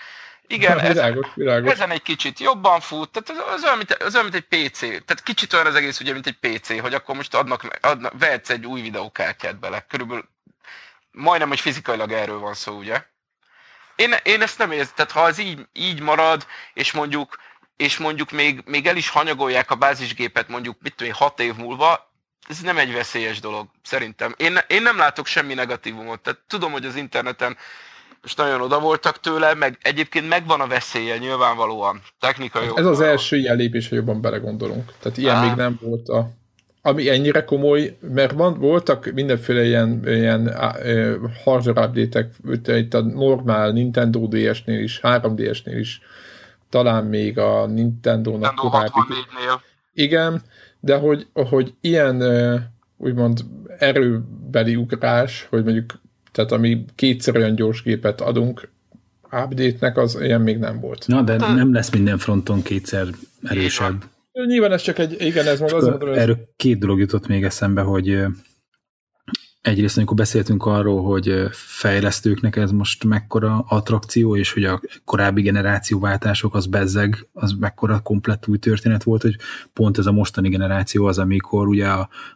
igen, ez, világos, világos. ezen egy kicsit jobban fut, tehát az, az, olyan, mint, az olyan, mint egy PC, tehát kicsit olyan az egész ugye, mint egy PC, hogy akkor most adnak, adnak vehetsz egy új videókártyát bele, körülbelül majdnem, hogy fizikailag erről van szó, ugye? Én, én ezt nem érzem, tehát ha ez így, így marad, és mondjuk és mondjuk még, még el is hanyagolják a bázisgépet mondjuk, mit tudom hat év múlva, ez nem egy veszélyes dolog, szerintem. Én, én nem látok semmi negatívumot, tehát tudom, hogy az interneten most nagyon oda voltak tőle, meg egyébként megvan a veszélye nyilvánvalóan, technikai Ez az első ilyen lépés, hogy jobban belegondolunk. Tehát ilyen Á. még nem volt a ami ennyire komoly, mert van, voltak mindenféle ilyen, ilyen uh, hardware update-ek, itt a normál Nintendo DS-nél is, 3DS-nél is talán még a Nintendo-nak Nintendo korábbi... Igen, de hogy, hogy ilyen úgymond erőbeli ugrás, hogy mondjuk, tehát ami kétszer olyan gyors gépet adunk, update-nek az ilyen még nem volt. Na, de nem lesz minden fronton kétszer erősebb. Nyilván ez csak egy, igen, ez maga az. Erről két dolog jutott még eszembe, hogy egyrészt, amikor beszéltünk arról, hogy fejlesztőknek ez most mekkora attrakció, és hogy a korábbi generációváltások az bezzeg, az mekkora komplett új történet volt, hogy pont ez a mostani generáció az, amikor ugye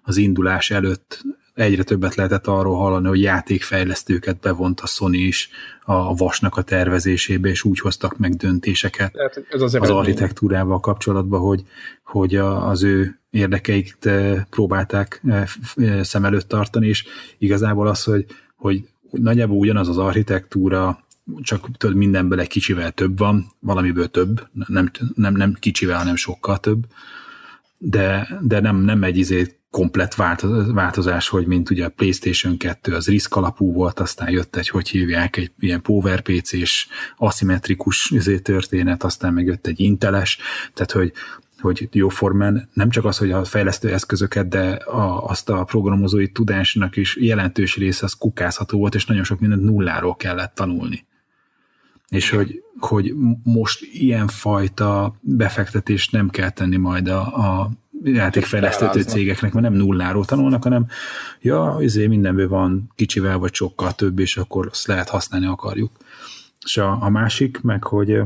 az indulás előtt egyre többet lehetett arról hallani, hogy játékfejlesztőket bevont a Sony is a vasnak a tervezésébe, és úgy hoztak meg döntéseket ez az, az architektúrával kapcsolatban, hogy, hogy az ő érdekeiket eh, próbálták eh, eh, szem előtt tartani, és igazából az, hogy, hogy nagyjából ugyanaz az architektúra, csak tudod, mindenből egy kicsivel több van, valamiből több, nem, nem, nem kicsivel, hanem sokkal több, de, de nem, nem egy izé komplet változás, hogy mint ugye a PlayStation 2 az risk alapú volt, aztán jött egy, hogy hívják, egy ilyen PowerPC-s aszimmetrikus izé történet, aztán meg jött egy Inteles, tehát hogy hogy jóformán nem csak az, hogy a fejlesztő eszközöket, de a, azt a programozói tudásnak is jelentős része az kukázható volt, és nagyon sok mindent nulláról kellett tanulni. És hogy, hogy most ilyenfajta befektetést nem kell tenni majd a, a játékfejlesztő cégeknek, mert nem nulláról tanulnak, hanem ja, izé mindenből van kicsivel vagy sokkal több, és akkor azt lehet használni akarjuk. És a, a másik, meg hogy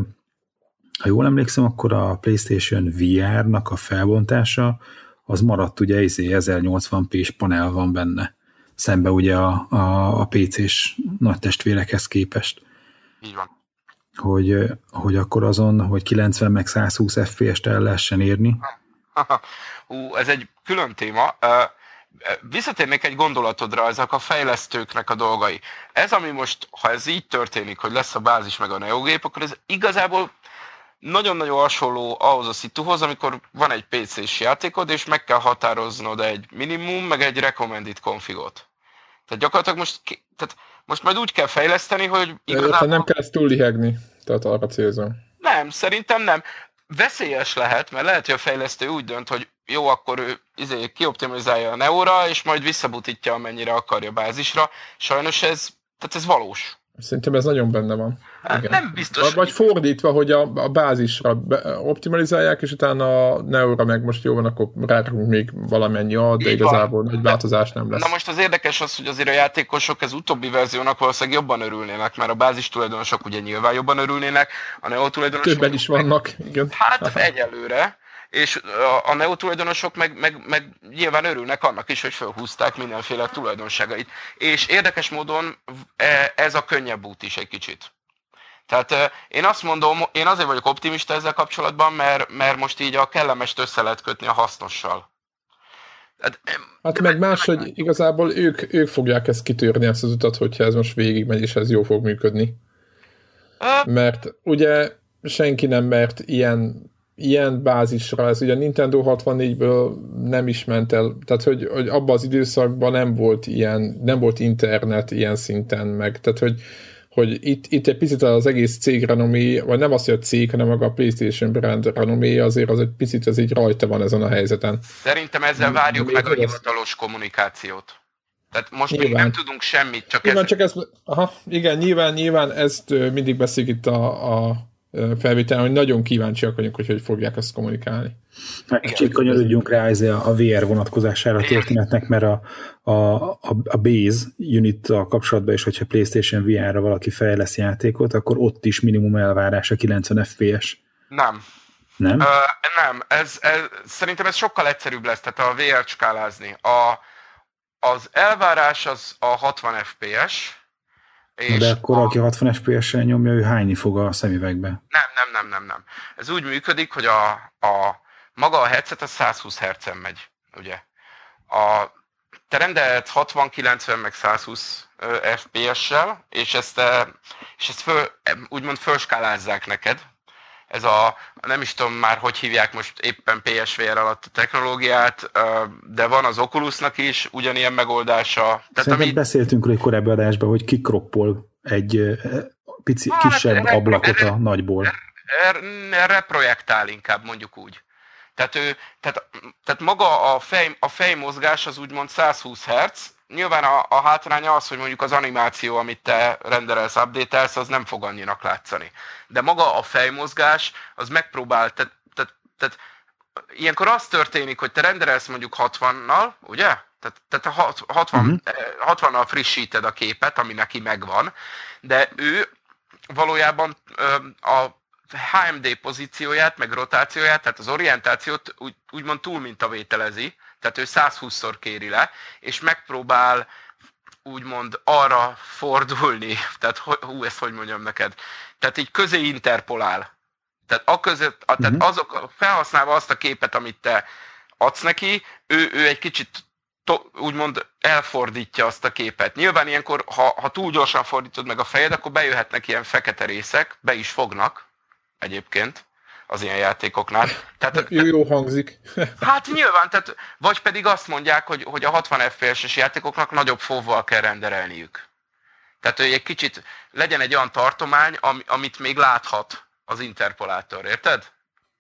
ha jól emlékszem, akkor a PlayStation VR-nak a felbontása az maradt ugye izé 1080p-s panel van benne, szembe ugye a, a, a PC-s nagy testvérekhez képest. Így van. Hogy, hogy akkor azon, hogy 90 meg 120 FPS-t el lehessen érni. Hú, ez egy külön téma. Visszatérnék egy gondolatodra, ezek a fejlesztőknek a dolgai. Ez, ami most, ha ez így történik, hogy lesz a bázis meg a neogép, akkor ez igazából nagyon-nagyon hasonló ahhoz a szituhoz, amikor van egy PC-s játékod, és meg kell határoznod egy minimum, meg egy recommended configot. Tehát gyakorlatilag most, tehát most majd úgy kell fejleszteni, hogy igazából... nem kell ezt túl lihegni, tehát arra célzom. Nem, szerintem nem. Veszélyes lehet, mert lehet, hogy a fejlesztő úgy dönt, hogy jó, akkor ő izé, kioptimizálja a Neura, és majd visszabutítja, amennyire akarja bázisra. Sajnos ez, tehát ez valós. Szerintem ez nagyon benne van. Hát Igen. Nem biztos. Vagy fordítva, hogy a, a bázisra optimalizálják, és utána a Neura meg most jó van, akkor rárakunk még valamennyi ad, de Így igazából van. nagy változás nem lesz. Na most az érdekes az, hogy azért a játékosok ez utóbbi verziónak valószínűleg jobban örülnének, mert a bázis tulajdonosok ugye nyilván jobban örülnének, a Neo tulajdonosok... Többen is vannak, igen. Hát egyelőre és a, a Neo tulajdonosok meg, meg, meg nyilván örülnek annak is, hogy felhúzták mindenféle tulajdonságait. És érdekes módon e, ez a könnyebb út is egy kicsit. Tehát én azt mondom, én azért vagyok optimista ezzel kapcsolatban, mert, mert most így a kellemest össze lehet kötni a hasznossal. Hát, hát meg más, hogy igazából ők, ők fogják ezt kitörni, ezt az utat, hogyha ez most végigmegy, és ez jó fog működni. Mert ugye senki nem mert ilyen ilyen bázisra, ez ugye a Nintendo 64-ből nem is ment el, tehát hogy, hogy abban az időszakban nem volt ilyen, nem volt internet ilyen szinten meg, tehát hogy, hogy itt, itt egy picit az egész cég renomé, vagy nem azt, hogy a cég, hanem maga a PlayStation brand renomé, azért az egy picit ez így rajta van ezen a helyzeten. Szerintem ezzel várjuk meg a hivatalos kommunikációt. Tehát most nyilván. még nem tudunk semmit, csak nyilván ez... Csak ezt, aha, igen, nyilván, nyilván ezt mindig beszéljük itt a, a felvételen, hogy nagyon kíváncsiak vagyunk, hogy hogy fogják ezt kommunikálni. Kicsit kanyarodjunk rá a VR vonatkozására a történetnek, mert a, a, a, a Base unit a kapcsolatban is, hogyha PlayStation VR-ra valaki fejlesz játékot, akkor ott is minimum elvárás a 90 FPS. Nem. Nem? Uh, nem, ez, ez, szerintem ez sokkal egyszerűbb lesz, tehát a VR skálázni. A, az elvárás az a 60 FPS, és De akkor, a... aki 60 FPS-sel nyomja, ő hányni fog a szemüvegbe. Nem, nem, nem, nem, nem. Ez úgy működik, hogy a, a maga a headset a 120 Hz-en megy, ugye. A, te rendelhetsz 60, 90, meg 120 FPS-sel, és ezt, és ezt föl, úgymond fölskálázzák neked, ez a, nem is tudom már, hogy hívják most éppen PSVR alatt a technológiát, de van az Oculusnak is ugyanilyen megoldása. Tehát Szerintem ami... beszéltünk egy korábbi adásban, hogy kikroppol egy pici, hát, kisebb erre, ablakot erre, a nagyból. Erre, erre projektál inkább, mondjuk úgy. Tehát, ő, tehát, tehát maga a, fej, a fejmozgás az úgymond 120 Hz, nyilván a, a hátránya az, hogy mondjuk az animáció, amit te rendelsz, update az nem fog annyinak látszani. De maga a fejmozgás, az megpróbál, tehát, tehát, tehát ilyenkor az történik, hogy te rendelsz mondjuk 60-nal, ugye? Tehát, tehát 60, uh-huh. 60-nal frissíted a képet, ami neki megvan, de ő valójában a HMD pozícióját, meg rotációját, tehát az orientációt úgy, úgymond túlmintavételezi, tehát ő 120-szor kéri le, és megpróbál úgymond arra fordulni, tehát hú, ezt hogy mondjam neked, tehát így közé interpolál. Tehát, a között, a, tehát uh-huh. azok, felhasználva azt a képet, amit te adsz neki, ő, ő egy kicsit to, úgymond elfordítja azt a képet. Nyilván ilyenkor, ha, ha túl gyorsan fordítod meg a fejed, akkor bejöhetnek ilyen fekete részek, be is fognak egyébként, az ilyen játékoknál. Tehát, jó, jó hangzik. hát nyilván, tehát, vagy pedig azt mondják, hogy, hogy a 60 FPS-es játékoknak nagyobb fovval kell renderelniük. Tehát, hogy egy kicsit legyen egy olyan tartomány, am, amit még láthat az interpolátor, érted?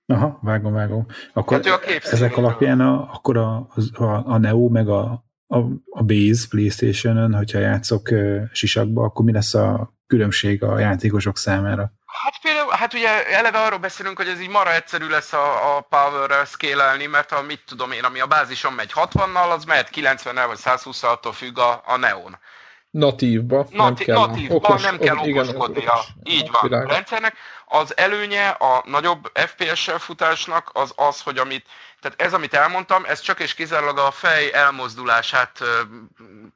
Aha, vágom, vágom. Akkor hát a ezek alapján a, akkor a, a, a Neo meg a, a, a Base Playstation-ön, hogyha játszok uh, sisakba, akkor mi lesz a különbség a játékosok számára? Hát például, hát ugye eleve arról beszélünk, hogy ez így mara egyszerű lesz a, a power-rel scale mert ha mit tudom én, ami a bázison megy 60-nal, az mehet 90-nel vagy 120 attól függ a, a neon. Natívba. Nati- nem kell natívba okos, nem kell okoskodni igen, okos, így van a rendszernek. Az előnye a nagyobb FPS-sel futásnak az az, hogy amit, tehát ez, amit elmondtam, ez csak és kizárólag a fej elmozdulását,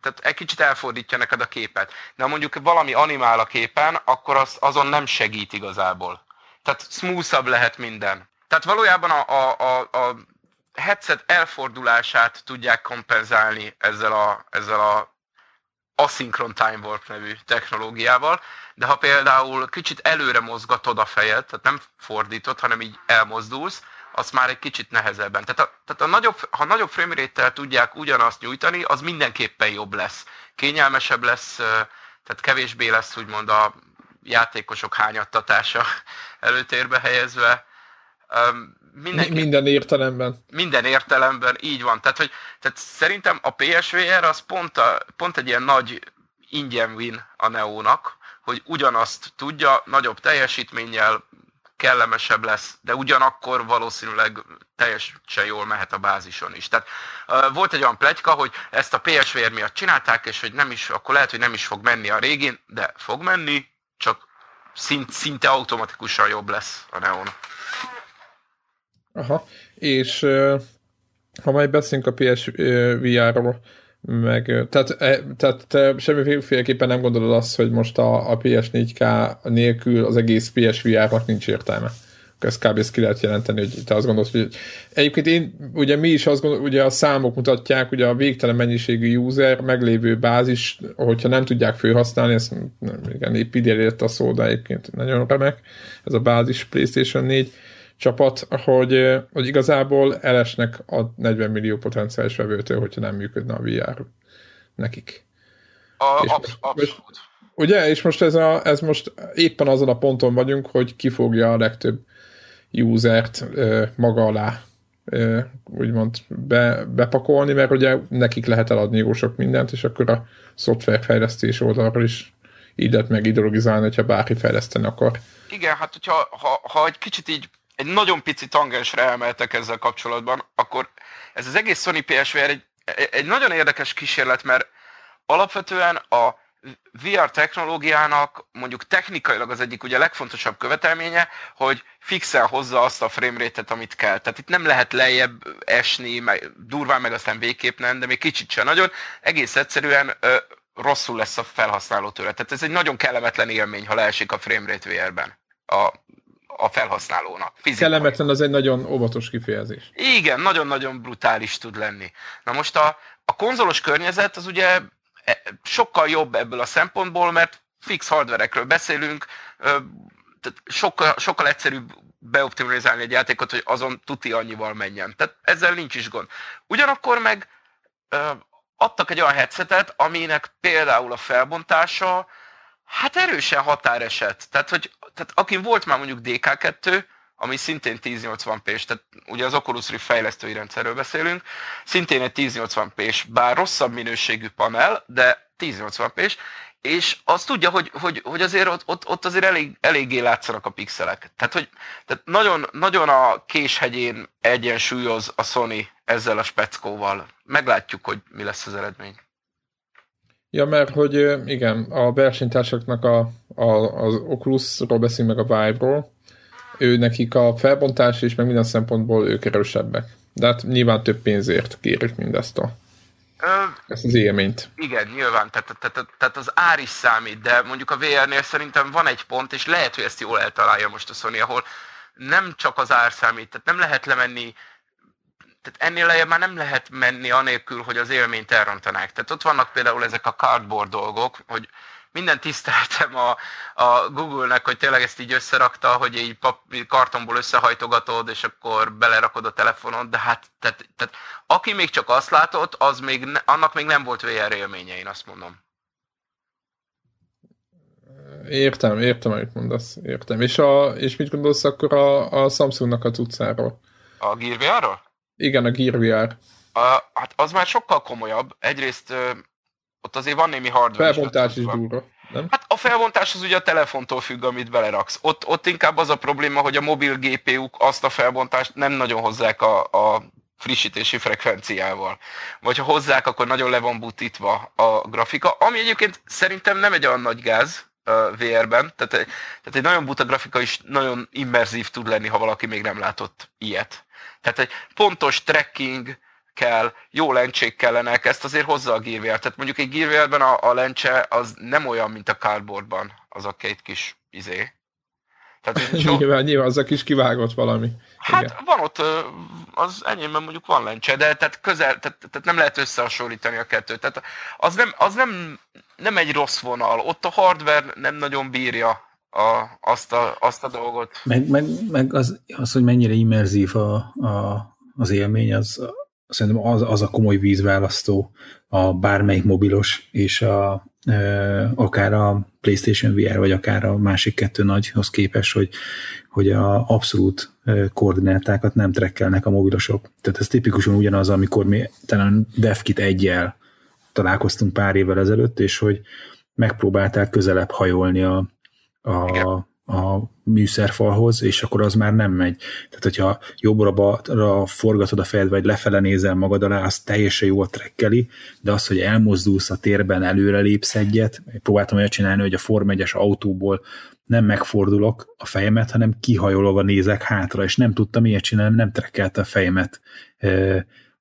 tehát egy kicsit elfordítja neked a képet. De ha mondjuk valami animál a képen, akkor az, azon nem segít igazából. Tehát smoothabb lehet minden. Tehát valójában a, a, a, a headset elfordulását tudják kompenzálni ezzel a, ezzel a Asynchron Time Warp nevű technológiával, de ha például kicsit előre mozgatod a fejed, tehát nem fordítod, hanem így elmozdulsz, az már egy kicsit nehezebben. Tehát, a, tehát a nagyobb, ha nagyobb frame tudják ugyanazt nyújtani, az mindenképpen jobb lesz. Kényelmesebb lesz, tehát kevésbé lesz úgymond a játékosok hányattatása előtérbe helyezve. Mindenki, minden értelemben. Minden értelemben, így van. Tehát, hogy, tehát szerintem a PSVR az pont, a, pont egy ilyen nagy ingyen win a Neónak, hogy ugyanazt tudja, nagyobb teljesítménnyel, kellemesebb lesz, de ugyanakkor valószínűleg teljesen jól mehet a bázison is. Tehát volt egy olyan plegyka, hogy ezt a PSVR miatt csinálták, és hogy nem is, akkor lehet, hogy nem is fog menni a régin, de fog menni, csak szint, szinte automatikusan jobb lesz a Neon. Aha, és ha majd beszélünk a PSVR-ról, meg, tehát, e, tehát te semmiféleképpen nem gondolod azt, hogy most a, a PS4K nélkül az egész PSVR-nak nincs értelme. Ezt kb. ezt ki lehet jelenteni, hogy te azt gondolod, hogy egyébként én, ugye mi is azt gondolod, ugye a számok mutatják, ugye a végtelen mennyiségű user, meglévő bázis, hogyha nem tudják felhasználni, ezt igen, épp ide a szó, de egyébként nagyon remek, ez a bázis PlayStation 4, csapat, hogy, hogy igazából elesnek a 40 millió potenciális vevőtől, hogyha nem működne a VR nekik. A, és absz- abszolút. Ugye, és most ez, a, ez most éppen azon a ponton vagyunk, hogy ki fogja a legtöbb usert ö, maga alá ö, úgymond be, bepakolni, mert ugye nekik lehet eladni jó sok mindent, és akkor a szoftverfejlesztés oldalról is így lehet meg ideologizálni, hogyha bárki fejleszteni akar. Igen, hát hogyha ha, ha egy kicsit így egy nagyon pici tangensre emeltek ezzel kapcsolatban, akkor ez az egész Sony PSVR egy, egy nagyon érdekes kísérlet, mert alapvetően a VR technológiának mondjuk technikailag az egyik ugye legfontosabb követelménye, hogy fixen hozza azt a framerate-et, amit kell. Tehát itt nem lehet lejjebb esni, meg, durván meg aztán végképp nem, de még kicsit sem nagyon. Egész egyszerűen ö, rosszul lesz a felhasználó tőle. Tehát ez egy nagyon kellemetlen élmény, ha leesik a framerate VR-ben. A a felhasználónak. Fizikai. Kellemetlen az egy nagyon óvatos kifejezés. Igen, nagyon-nagyon brutális tud lenni. Na most a, a konzolos környezet az ugye e, sokkal jobb ebből a szempontból, mert fix hardverekről beszélünk, sokkal, sokkal egyszerűbb beoptimalizálni egy játékot, hogy azon tuti annyival menjen. Tehát ezzel nincs is gond. Ugyanakkor meg adtak egy olyan headsetet, aminek például a felbontása hát erősen határeset. Tehát, hogy tehát akin volt már mondjuk DK2, ami szintén 1080p-s, tehát ugye az Oculus Rift fejlesztői rendszerről beszélünk, szintén egy 1080p-s, bár rosszabb minőségű panel, de 1080p-s, és azt tudja, hogy, hogy, hogy azért ott, ott, ott azért elég, eléggé látszanak a pixelek. Tehát, hogy tehát nagyon, nagyon a késhegyén egyensúlyoz a Sony ezzel a speckóval. Meglátjuk, hogy mi lesz az eredmény. Ja, mert hogy igen, a versenytársaknak a, a, az Oculusról beszélünk meg a Vive-ról, ő nekik a felbontás és meg minden szempontból ők erősebbek. De hát nyilván több pénzért kérik mindezt a Ö, ezt az élményt. Igen, nyilván, tehát, tehát, tehát az ár is számít, de mondjuk a VR-nél szerintem van egy pont, és lehet, hogy ezt jól eltalálja most a Sony, ahol nem csak az ár számít, tehát nem lehet lemenni tehát ennél lejjebb már nem lehet menni anélkül, hogy az élményt elrontanák. Tehát ott vannak például ezek a cardboard dolgok, hogy minden tiszteltem a, a Google-nek, hogy tényleg ezt így összerakta, hogy így pap, kartonból összehajtogatod, és akkor belerakod a telefonod, de hát tehát, tehát, aki még csak azt látott, az még, annak még nem volt VR élménye, én azt mondom. Értem, értem, amit mondasz, értem. És, a, és mit gondolsz akkor a, a Samsungnak a cuccáról? A Gear VR-ról? Igen, a Gear VR. A, hát az már sokkal komolyabb. Egyrészt ö, ott azért van némi hardware. Felbontás is, is durva. Nem? Hát a felbontás az ugye a telefontól függ, amit beleraksz. Ott, ott inkább az a probléma, hogy a mobil GPU-k azt a felbontást nem nagyon hozzák a, a frissítési frekvenciával. Vagy ha hozzák, akkor nagyon le van butítva a grafika, ami egyébként szerintem nem egy olyan nagy gáz, VR-ben, tehát, tehát egy nagyon buta grafika is nagyon immerzív tud lenni, ha valaki még nem látott ilyet. Tehát egy pontos tracking kell, jó lencsék kellenek, ezt azért hozza a Gear VR. Tehát mondjuk egy Gear VR-ben a, a lencse az nem olyan, mint a cardboardban, az a két kis izé. Tehát so... nyilván, nyilván az a kis kivágott valami. Hát Igen. van ott, az enyémben mondjuk van lencse, de tehát közel, tehát, tehát nem lehet összehasonlítani a kettőt. Tehát az nem, az nem, nem egy rossz vonal. Ott a hardware nem nagyon bírja a, azt, a, azt a dolgot. Meg, meg, meg az, az, hogy mennyire immerzív a, a, az élmény, az, szerintem az, az a komoly vízválasztó a bármelyik mobilos és a, e, akár a PlayStation VR, vagy akár a másik kettő nagyhoz képes, hogy, hogy a abszolút koordinátákat nem trekkelnek a mobilosok. Tehát ez tipikusan ugyanaz, amikor mi talán DevKit egyel találkoztunk pár évvel ezelőtt, és hogy megpróbálták közelebb hajolni a, a, a műszerfalhoz, és akkor az már nem megy. Tehát, hogyha jobbra forgatod a fejed, vagy lefele nézel magad alá, az teljesen jól trekkeli, de az, hogy elmozdulsz a térben, előre lépsz egyet, próbáltam olyat csinálni, hogy a Form 1 autóból nem megfordulok a fejemet, hanem kihajolva nézek hátra, és nem tudtam ilyet csinálni, nem trekkelte a fejemet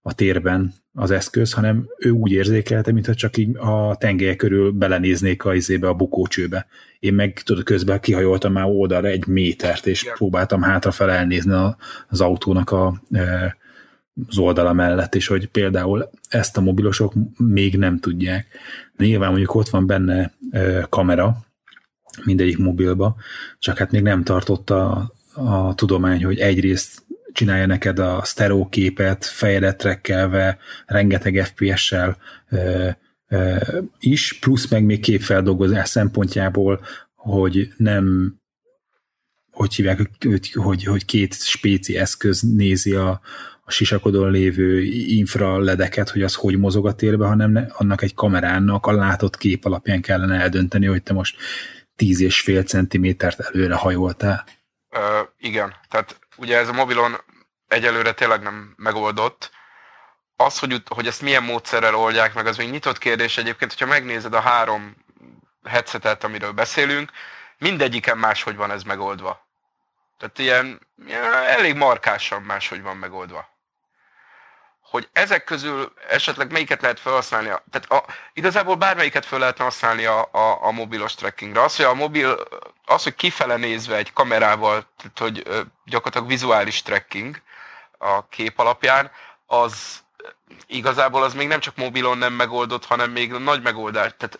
a térben az eszköz, hanem ő úgy érzékelte, mintha csak így a tengelye körül belenéznék a izébe, a bukócsőbe. Én meg tudod, közben kihajoltam már oldalra egy métert, és Igen. próbáltam hátrafel elnézni az autónak a, az oldala mellett, és hogy például ezt a mobilosok még nem tudják. Nyilván mondjuk ott van benne kamera, mindegyik mobilba, csak hát még nem tartotta a tudomány, hogy egyrészt csinálja neked a sztereó képet, fejedet trekkelve, rengeteg FPS-sel ö, ö, is, plusz meg még képfeldolgozás szempontjából, hogy nem hogy hívják, hogy, hogy, hogy két spéci eszköz nézi a, a sisakodon lévő infra ledeket, hogy az hogy mozog a térbe, hanem ne, annak egy kamerának a látott kép alapján kellene eldönteni, hogy te most tíz és fél centimétert előre hajoltál. Ö, igen, tehát ugye ez a mobilon egyelőre tényleg nem megoldott. Az, hogy, hogy ezt milyen módszerrel oldják meg, az még nyitott kérdés egyébként, hogyha megnézed a három headsetet, amiről beszélünk, mindegyiken máshogy van ez megoldva. Tehát ilyen, ilyen elég markásan máshogy van megoldva hogy ezek közül esetleg melyiket lehet felhasználni. Tehát a, igazából bármelyiket fel lehetne használni a, a, a mobilos trackingre. Az, hogy a mobil, az, hogy kifele nézve egy kamerával, tehát hogy gyakorlatilag vizuális tracking a kép alapján, az igazából az még nem csak mobilon nem megoldott, hanem még nagy megoldás. Tehát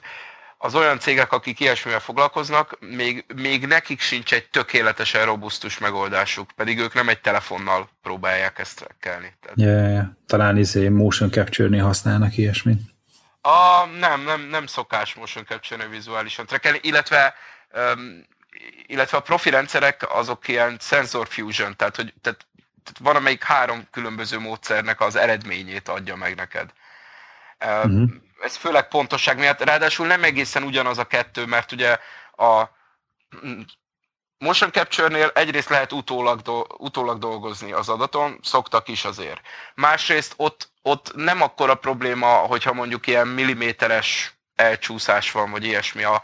az olyan cégek, akik ilyesmivel foglalkoznak, még, még nekik sincs egy tökéletesen robusztus megoldásuk, pedig ők nem egy telefonnal próbálják ezt trackelni. Tehát... Yeah, yeah. Talán izé motion capture használnak ilyesmit. A, nem, nem, nem szokás motion capture vizuálisan trackelni, illetve um, illetve a profi rendszerek azok ilyen sensor fusion, tehát hogy tehát, tehát van amelyik három különböző módszernek az eredményét adja meg neked. Uh-huh ez főleg pontosság miatt, ráadásul nem egészen ugyanaz a kettő, mert ugye a motion capture-nél egyrészt lehet utólag, do, utólag dolgozni az adaton, szoktak is azért. Másrészt ott, ott nem akkora probléma, hogyha mondjuk ilyen milliméteres elcsúszás van, vagy ilyesmi a,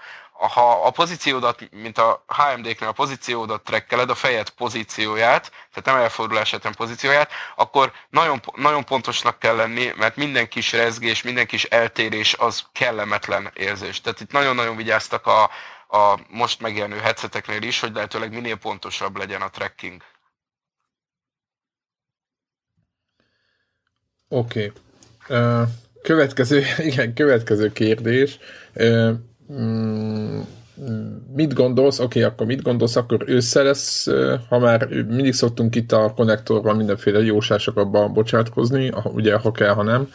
ha a pozíciódat, mint a HMD-knél a pozíciódat trekkeled, a fejed pozícióját, tehát nem elfordul esetben pozícióját, akkor nagyon, nagyon pontosnak kell lenni, mert minden kis rezgés, minden kis eltérés az kellemetlen érzés. Tehát itt nagyon-nagyon vigyáztak a, a most megjelenő headseteknél is, hogy lehetőleg minél pontosabb legyen a tracking. Oké. Okay. Uh, következő, igen, következő kérdés. Uh, mm, mit gondolsz, oké, okay, akkor mit gondolsz, akkor ősszel lesz, ha már mindig szoktunk itt a konnektorban mindenféle jósásokba bocsátkozni, ugye ha kell, ha nem,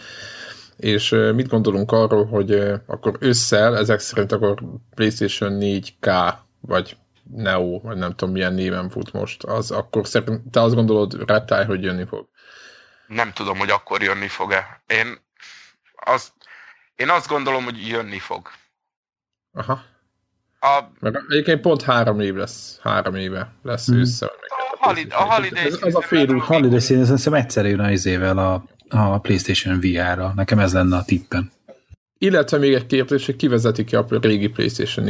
és mit gondolunk arról, hogy akkor ősszel, ezek szerint akkor PlayStation 4K, vagy Neo, vagy nem tudom milyen néven fut most, az akkor szerint, te azt gondolod, Reptile, hogy jönni fog? Nem tudom, hogy akkor jönni fog-e. Én, az, én azt gondolom, hogy jönni fog. Aha. A, Mert egyébként pont három év lesz, három éve lesz hmm. össze. A, halid, a Holiday ez, az a fél új Holiday Season, azt hiszem egyszer jön az évvel a, a PlayStation VR-ra. Nekem ez lenne a tippen. Illetve még egy kérdés, hogy kivezeti ki a régi PlayStation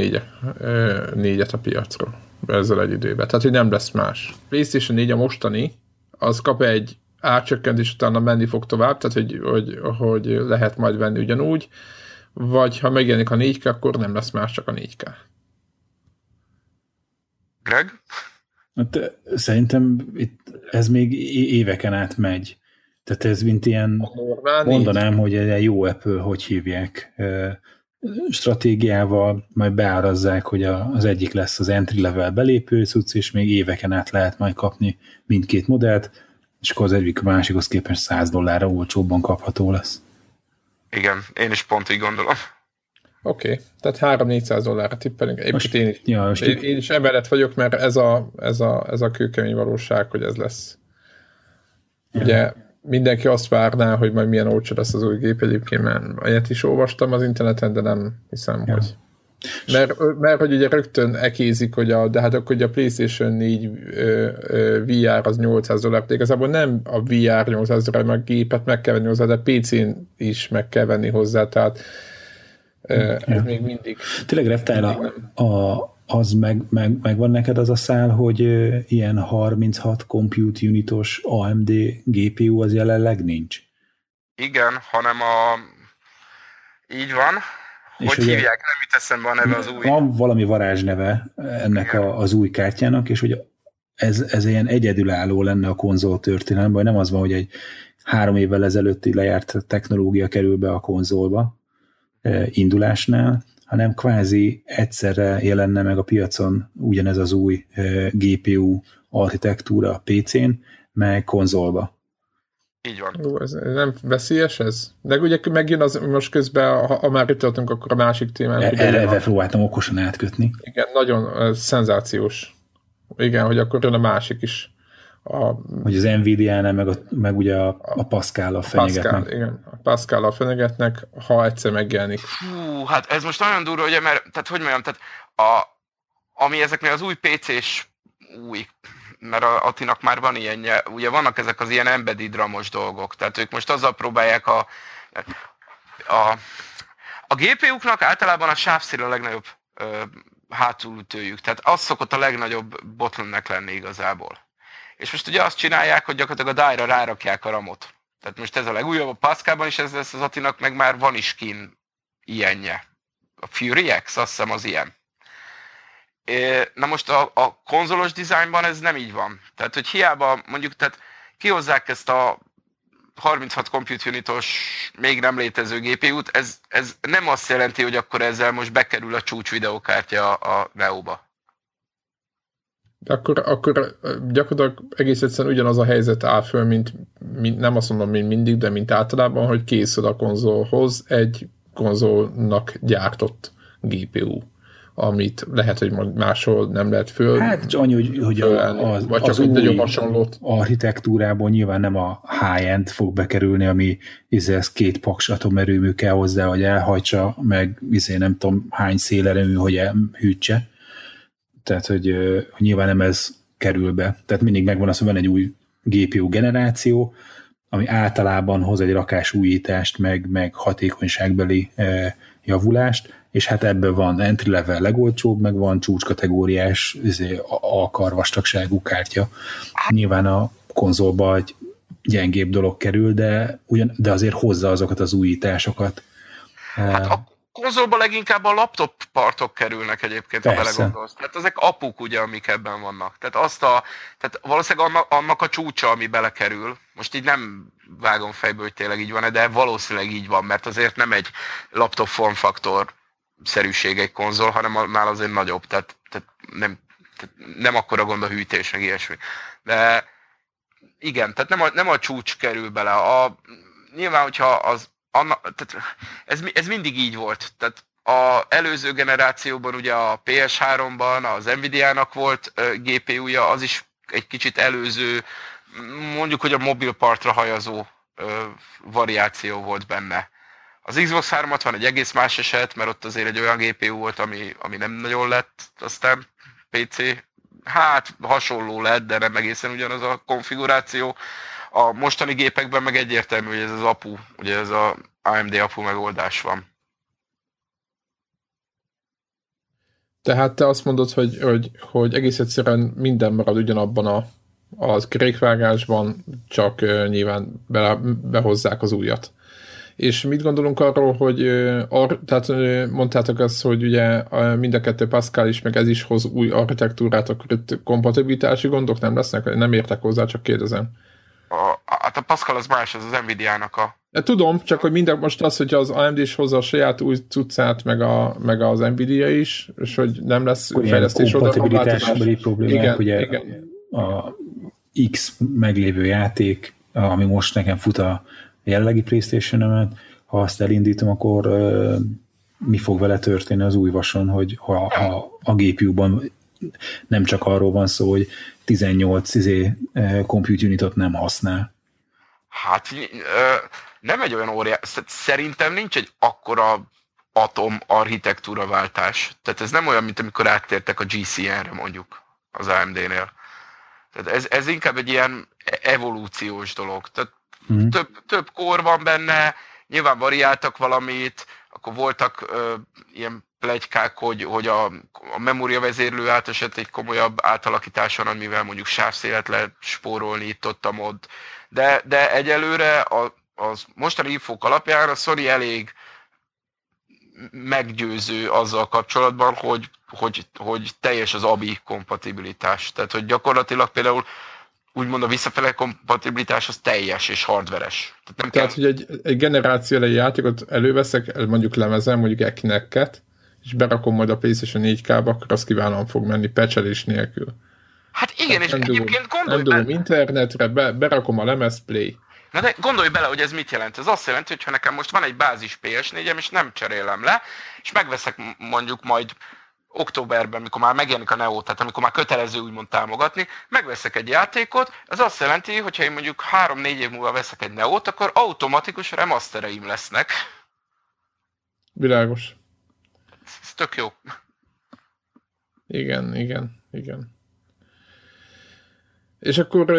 4 et a piacról ezzel egy időben. Tehát, hogy nem lesz más. PlayStation 4 a mostani, az kap egy árcsökkentés, utána menni fog tovább, tehát, hogy, hogy, hogy lehet majd venni ugyanúgy, vagy ha megjelenik a 4K, akkor nem lesz más, csak a 4K. Greg? Hát, szerintem itt ez még éveken át megy. Tehát ez mint ilyen, mondanám, hogy egy jó Apple, hogy hívják, stratégiával, majd beárazzák, hogy az egyik lesz az entry level belépő cucc, és még éveken át lehet majd kapni mindkét modellt, és akkor az egyik a másikhoz képest 100 dollárra olcsóbban kapható lesz. Igen, én is pont így gondolom. Oké, okay. tehát 3-400 dollárra tippelünk. Egyébként én, is, ja, én, én is emellett vagyok, mert ez a, ez a, ez a kőkemény valóság, hogy ez lesz. Ja. Ugye mindenki azt várná, hogy majd milyen olcsó lesz az új gép egyébként, mert ilyet is olvastam az interneten, de nem hiszem, ja. hogy mert, mert hogy ugye rögtön ekézik, hogy a, de hát akkor ugye a PlayStation 4 ö, ö, VR az 800 dollár, de igazából nem a VR 800 dollár, meg a gépet meg kell venni hozzá, de PC-n is meg kell venni hozzá, tehát ö, ez ja. még mindig. Tényleg Reptile, a, a, az meg, meg, meg van neked az a szál, hogy ilyen 36 compute unitos AMD GPU az jelenleg nincs? Igen, hanem a így van, és hogy hívják, nem jut eszembe a neve az új. Van valami varázsneve ennek a, az új kártyának, és hogy ez, ez ilyen egyedülálló lenne a konzol történelemben, vagy nem az van, hogy egy három évvel ezelőtti lejárt technológia kerül be a konzolba e, indulásnál, hanem kvázi egyszerre jelenne meg a piacon ugyanez az új e, GPU architektúra PC-n, meg konzolba. Így van. Ó, ez nem veszélyes ez? De ugye megjön az most közben, ha, ha már itt tartunk, akkor a másik témán. E, erre próbáltam okosan átkötni. Igen, nagyon uh, szenzációs. Igen, hogy akkor jön a másik is. A, hogy az Nvidia-nál, meg, a, meg ugye a, a Pascal-a fenyegetnek. Pascal, igen, a Pascal-a fenyegetnek, ha egyszer megjelenik. Hú, hát ez most nagyon durva, ugye, mert, tehát hogy mondjam, tehát a, ami ezeknél az új PC-s új mert a Atinak már van ilyenje, ugye vannak ezek az ilyen embedded ramos dolgok, tehát ők most azzal próbálják a, a, a GPU-knak általában a sávszél a legnagyobb ö, hátulütőjük, tehát az szokott a legnagyobb bottleneck lenni igazából. És most ugye azt csinálják, hogy gyakorlatilag a die-ra rárakják a ramot. Tehát most ez a legújabb, a Pascalban is ez lesz az Atinak, meg már van is kin ilyenje. A Fury X, azt hiszem az ilyen. Na most a, a konzolos dizájnban ez nem így van. Tehát, hogy hiába mondjuk, tehát kihozzák ezt a 36 compute unitos, még nem létező GPU-t, ez, ez nem azt jelenti, hogy akkor ezzel most bekerül a csúcs videokártya a Neo-ba. De akkor, akkor gyakorlatilag egész egyszerűen ugyanaz a helyzet áll föl, mint, mint nem azt mondom, mint mindig, de mint általában, hogy készül a konzolhoz egy konzolnak gyártott GPU amit lehet, hogy máshol nem lehet föl. Hát csak annyi, hogy, hogy a, az, vagy csak az új hasonlót. architektúrából nyilván nem a high-end fog bekerülni, ami izé, ez két paks atomerőmű kell hozzá, hogy elhajtsa, meg izé, nem tudom hány szélerőmű, hogy elhűtse. Tehát, hogy, hogy nyilván nem ez kerül be. Tehát mindig megvan az, hogy van egy új GPU generáció, ami általában hoz egy rakás újítást, meg, meg hatékonyságbeli eh, javulást, és hát ebből van entry level legolcsóbb, meg van csúcskategóriás izé, alkarvastagságú kártya. Nyilván a konzolba egy gyengébb dolog kerül, de, ugyan, de azért hozza azokat az újításokat. Hát a konzolba leginkább a laptop partok kerülnek egyébként, Persze. ha belegondolsz. Tehát ezek apuk ugye, amik ebben vannak. Tehát, azt a, tehát valószínűleg annak, annak a csúcsa, ami belekerül, most így nem vágom fejből, hogy tényleg így van de valószínűleg így van, mert azért nem egy laptop formfaktor szerűség egy konzol, hanem már azért nagyobb, tehát, tehát nem, tehát nem akkora gond a hűtés, meg ilyesmi. De igen, tehát nem a, nem a csúcs kerül bele. A, nyilván, hogyha az, anna, tehát ez, ez mindig így volt. Tehát a előző generációban ugye a PS3-ban az Nvidia-nak volt GPU-ja, az is egy kicsit előző, mondjuk, hogy a mobil partra hajazó variáció volt benne. Az Xbox 360 egy egész más eset, mert ott azért egy olyan GPU volt, ami, ami nem nagyon lett, aztán PC, hát hasonló lett, de nem egészen ugyanaz a konfiguráció. A mostani gépekben meg egyértelmű, hogy ez az APU, ugye ez a AMD APU megoldás van. Tehát te azt mondod, hogy, hogy, hogy egész egyszerűen minden marad ugyanabban a, az kerékvágásban, csak uh, nyilván be, behozzák az újat. És mit gondolunk arról, hogy ar, tehát mondtátok azt, hogy ugye mind a kettő Pascal is, meg ez is hoz új architektúrát, akkor itt kompatibilitási gondok nem lesznek? Nem értek hozzá, csak kérdezem. A, hát a Pascal az más, az az Nvidia-nak a... De tudom, csak hogy minden most az, hogy az AMD is hozza a saját új cuccát, meg, a, meg az Nvidia is, és hogy nem lesz Olyan fejlesztés oda. Kompatibilitásbeli problémák, igen, ugye igen. a X meglévő játék, ami most nekem fut a jellegi playstation ha azt elindítom, akkor mi fog vele történni az új vason, hogy ha, ha a GPU-ban nem csak arról van szó, hogy 18 izé, compute unitot nem használ. Hát nem egy olyan óriás, szerintem nincs egy akkora atom architektúra váltás. Tehát ez nem olyan, mint amikor áttértek a GCN-re mondjuk az AMD-nél. Tehát ez, ez inkább egy ilyen evolúciós dolog. Tehát mm. több, több kor van benne, nyilván variáltak valamit, akkor voltak ö, ilyen plegykák, hogy, hogy a, a memória vezérlő átesett egy komolyabb átalakításon, amivel mondjuk sávszélet lehet spórolni itt ott mod. De, de egyelőre a, az mostani infók alapján a Sony elég meggyőző azzal kapcsolatban, hogy, hogy, hogy teljes az ABI kompatibilitás. Tehát, hogy gyakorlatilag például úgymond a visszafele kompatibilitás az teljes és hardveres. Tehát, nem Tehát kell... hogy egy, egy generáció elejé játékot előveszek, mondjuk lemezem, mondjuk Ekineket, és berakom majd a PlayStation 4K-ba, akkor az kívánam fog menni pecselés nélkül. Hát igen, Tehát és nem egyébként gondolj Nem internetre, be, berakom a lemez play. Na de gondolj bele, hogy ez mit jelent. Ez azt jelenti, hogy ha nekem most van egy bázis PS4-em, és nem cserélem le, és megveszek mondjuk majd októberben, amikor már megjelenik a Neo, tehát amikor már kötelező úgymond támogatni, megveszek egy játékot, ez azt jelenti, hogy ha én mondjuk 3-4 év múlva veszek egy Neo-t, akkor automatikus remastereim lesznek. Világos. Ez, ez tök jó. Igen, igen, igen. És akkor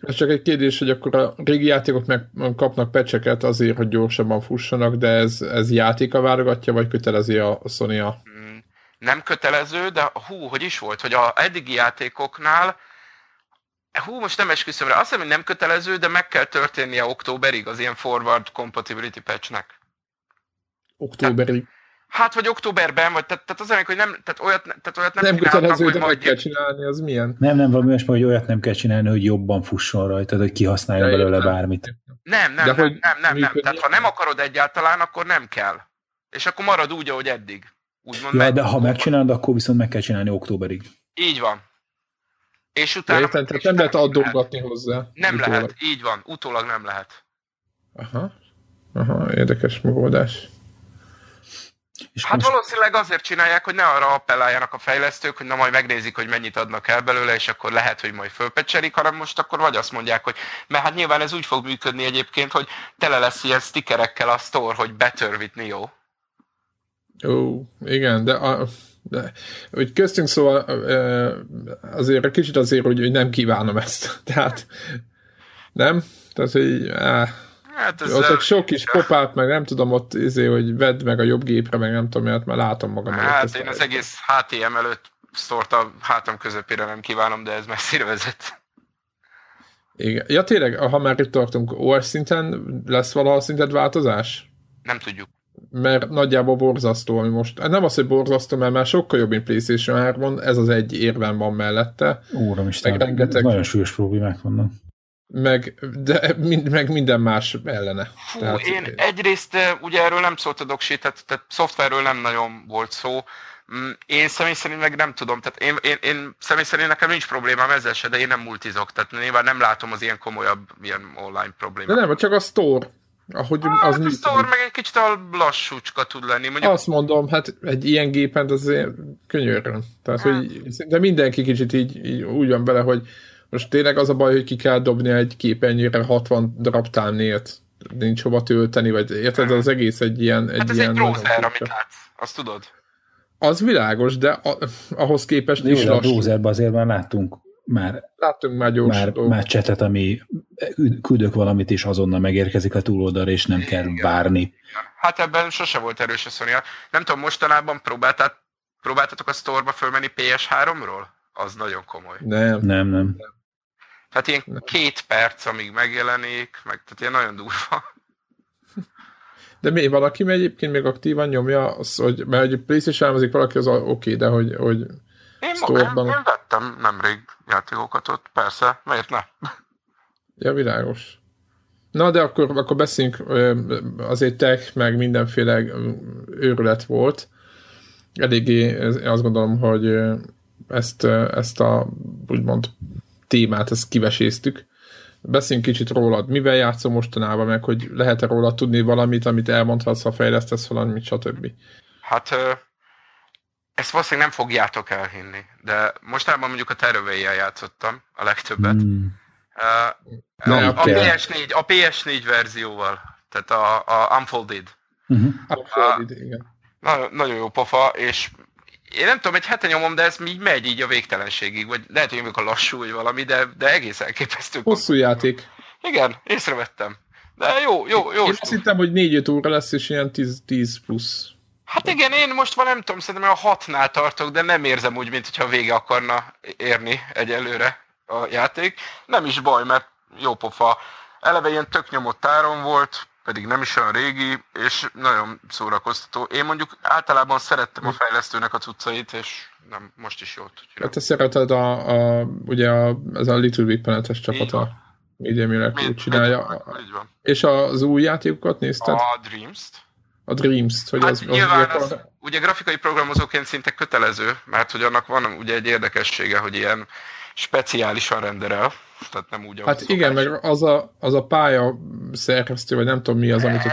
ez csak egy kérdés, hogy akkor a régi játékok meg kapnak pecseket azért, hogy gyorsabban fussanak, de ez, ez játéka válogatja, vagy kötelezi a Sony a nem kötelező, de hú, hogy is volt, hogy a eddigi játékoknál hú, most nem esküszöm rá, azt hiszem, hogy nem kötelező, de meg kell történnie októberig az ilyen forward compatibility patchnek. Októberig? Hát, vagy októberben, vagy tehát, tehát az hogy nem, tehát olyat, tehát olyat nem, nem kötelező, hogy de majd... kell csinálni, az milyen? Nem, nem, valami olyasmi, hogy olyat nem kell csinálni, hogy jobban fusson rajta, hogy kihasználja de belőle bármit. Nem, nem, de nem, nem, nem, nem, Tehát ha nem akarod egyáltalán, akkor nem kell. És akkor marad úgy, ahogy eddig. Úgymond ja, de ha megcsinálod, akkor viszont meg kell csinálni októberig. Így van. És utána... Értem, tehát nem lehet addolgatni hozzá. Nem utólag. lehet, így van. Utólag nem lehet. Aha. Aha, érdekes megoldás. És hát most... valószínűleg azért csinálják, hogy ne arra appelláljanak a fejlesztők, hogy na majd megnézik, hogy mennyit adnak el belőle, és akkor lehet, hogy majd fölpecselik, hanem most akkor vagy azt mondják, hogy mert hát nyilván ez úgy fog működni egyébként, hogy tele lesz ilyen stickerekkel a store, hogy better with Neo. Ó, igen, de, a, de hogy köztünk szóval azért egy kicsit azért, hogy, hogy nem kívánom ezt. Tehát nem? Tehát, hogy áh, Hát ez ott sok kis popát, meg nem tudom, ott izé, hogy vedd meg a jobb gépre, meg nem tudom, mert már látom magam Hát én az egész HTM előtt szort a hátam közepére nem kívánom, de ez messzire vezet. Igen. Ja tényleg, ha már itt tartunk, OS szinten lesz valaha szinted változás? Nem tudjuk mert nagyjából borzasztó, ami most, nem az, hogy borzasztó, mert már sokkal jobb, mint PlayStation 3 ez az egy érven van mellette. Úram is, rengeteg... nagyon súlyos problémák vannak. meg, de mind, meg minden más ellene. Fú, tehát, én egyrészt ugye erről nem szólt a doksi, tehát, tehát szoftverről nem nagyon volt szó. Mm, én személy szerint meg nem tudom, tehát én, én, én személy szerint nekem nincs problémám ezzel se, de én nem multizok, tehát nyilván nem látom az ilyen komolyabb ilyen online problémát. De nem, csak a store. Ahogy ah, az a store meg egy kicsit a lassúcska tud lenni. Mondjuk... Azt mondom, hát egy ilyen gépen az könyörön. Tehát, hát. hogy de mindenki kicsit így, így úgy van bele, hogy most tényleg az a baj, hogy ki kell dobni egy képernyőre 60 darab támnélt, nincs hova tölteni, vagy érted, az egész egy ilyen... Egy hát ez ilyen egy browser, amit látsz, azt tudod. Az világos, de a, ahhoz képest is Jó, a browserben azért már láttunk már, Láttunk már gyors már, már csetet, ami küldök valamit, és azonnal megérkezik a túloldalra, és nem kell Igen. várni. Hát ebben sose volt erős a Sony. Nem tudom, mostanában próbáltát, próbáltatok a store-ba fölmenni PS3-ról? Az nagyon komoly. Nem. Nem, nem. Tehát ilyen nem. két perc, amíg megjelenik, meg tehát ilyen nagyon durva. De mi, valaki aki egyébként még aktívan nyomja, az, hogy, mert egy PlayStation elmezik valaki, az oké, okay, de hogy, hogy én, én, én vettem nemrég játékokat ott, persze, miért ne? Ja, világos. Na, de akkor, akkor beszéljünk, azért tech, meg mindenféle őrület volt. Eléggé azt gondolom, hogy ezt, ezt a úgymond témát, ezt kiveséztük. Beszéljünk kicsit rólad. Mivel játszom mostanában, meg hogy lehet-e róla tudni valamit, amit elmondhatsz, ha fejlesztesz valamit, stb. Hát ezt valószínűleg nem fogjátok elhinni, de mostában mondjuk a terrorway játszottam a legtöbbet. Mm. Uh, a, a, PS4, a PS4 verzióval, tehát a, a Unfolded. Uh-huh. Unfolded, uh, igen. Na, nagyon jó pofa, és én nem tudom, egy hete nyomom, de ez így megy így a végtelenségig, vagy lehet, hogy a lassú, vagy valami, de, de egész elképesztő. Hosszú játék. Igen, észrevettem. De jó, jó, jó. Én azt hittem, hogy 4-5 óra lesz, és ilyen 10, 10 plusz. Hát igen, én most van nem tudom, szerintem a hatnál tartok, de nem érzem úgy, mint hogyha vége akarna érni egyelőre a játék. Nem is baj, mert jó pofa. Eleve ilyen tök nyomott áron volt, pedig nem is olyan régi, és nagyon szórakoztató. Én mondjuk általában szerettem a fejlesztőnek a cuccait, és nem, most is jót. Hát te szereted a, a ugye a, ez a Little Big Planet-es csapat a Media Miracle csinálja. Így van. És az új játékokat nézted? A Dreams-t a Dreams-t, hogy hát az, nyilván az, az, ugye grafikai programozóként szinte kötelező, mert hogy annak van ugye egy érdekessége, hogy ilyen speciálisan renderel, tehát nem úgy, Hát igen, meg az a, az a pálya szerkesztő, vagy nem tudom mi az, amit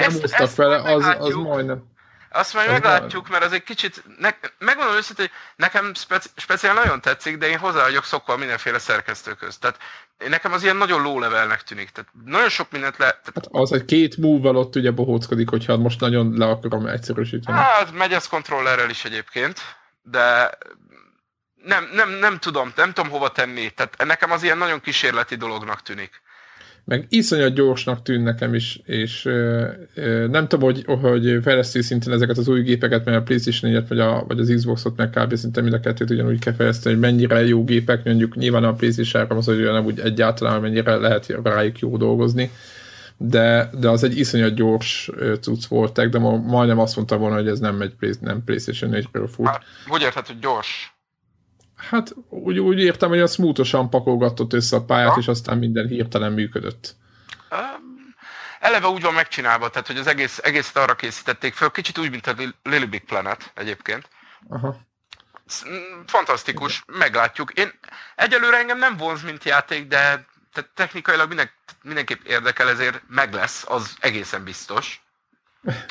nem hoztak fel, az, az majdnem. Azt majd meglátjuk, mert az egy kicsit, ne, megmondom őszintén, hogy nekem speci, speciál nagyon tetszik, de én hozzá vagyok szokva mindenféle szerkesztőköz. Tehát nekem az ilyen nagyon low levelnek tűnik. Tehát nagyon sok mindent le... Tehát... Hát az egy két move ott ugye bohóckodik, hogyha most nagyon le akarom egyszerűsíteni. Hát megy ez kontrollerrel is egyébként, de nem, nem, nem tudom, nem tudom hova tenni. Tehát nekem az ilyen nagyon kísérleti dolognak tűnik meg iszonyat gyorsnak tűn nekem is, és ö, ö, nem tudom, hogy, hogy fejlesztő szinten ezeket az új gépeket, mert a PlayStation 4 vagy, a, vagy az Xbox-ot meg kb. szinte mind a kettőt ugyanúgy kell fejleszteni, hogy mennyire jó gépek, mondjuk nyilván a PlayStation az, hogy nem úgy egyáltalán mennyire lehet rájuk jó dolgozni, de, de az egy iszonyat gyors cucc volt, de ma, majdnem azt mondtam volna, hogy ez nem egy nem PlayStation 4-ről fut. Hát, hogy érted, hogy gyors? Hát úgy, úgy értem, hogy a smoothosan pakolgatott össze a pályát, ha? és aztán minden hirtelen működött. Um, eleve úgy van megcsinálva, tehát hogy az egész, egészet arra készítették föl, kicsit úgy, mint a Lily Big Planet egyébként. Aha. Fantasztikus, meglátjuk. Én egyelőre engem nem vonz, mint játék, de tehát technikailag minden, mindenképp érdekel, ezért meg lesz, az egészen biztos.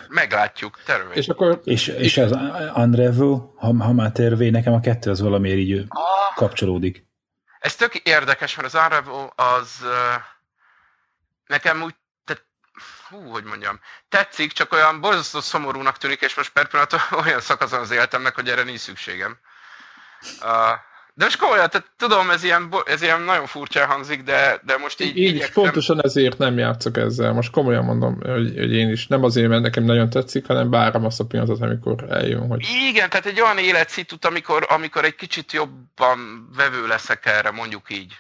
Meglátjuk, tervé. És, akkor, és, és az Unravel, ha, ha már tervé, nekem a kettő az valamiért így ah, kapcsolódik. Ez tök érdekes, mert az Unravel az nekem úgy, hú, hogy mondjam, tetszik, csak olyan borzasztó szomorúnak tűnik, és most per pillanat olyan szakaszon az életemnek, hogy erre nincs szükségem. Uh, de most komolyan, tehát tudom, ez ilyen, ez ilyen nagyon furcsa hangzik, de, de most így... Én is pontosan ezért nem játszok ezzel. Most komolyan mondom, hogy, hogy én is nem azért, mert nekem nagyon tetszik, hanem várom azt a pillanatot, amikor eljön, hogy... Igen, tehát egy olyan életszitut, amikor, amikor egy kicsit jobban vevő leszek erre, mondjuk így.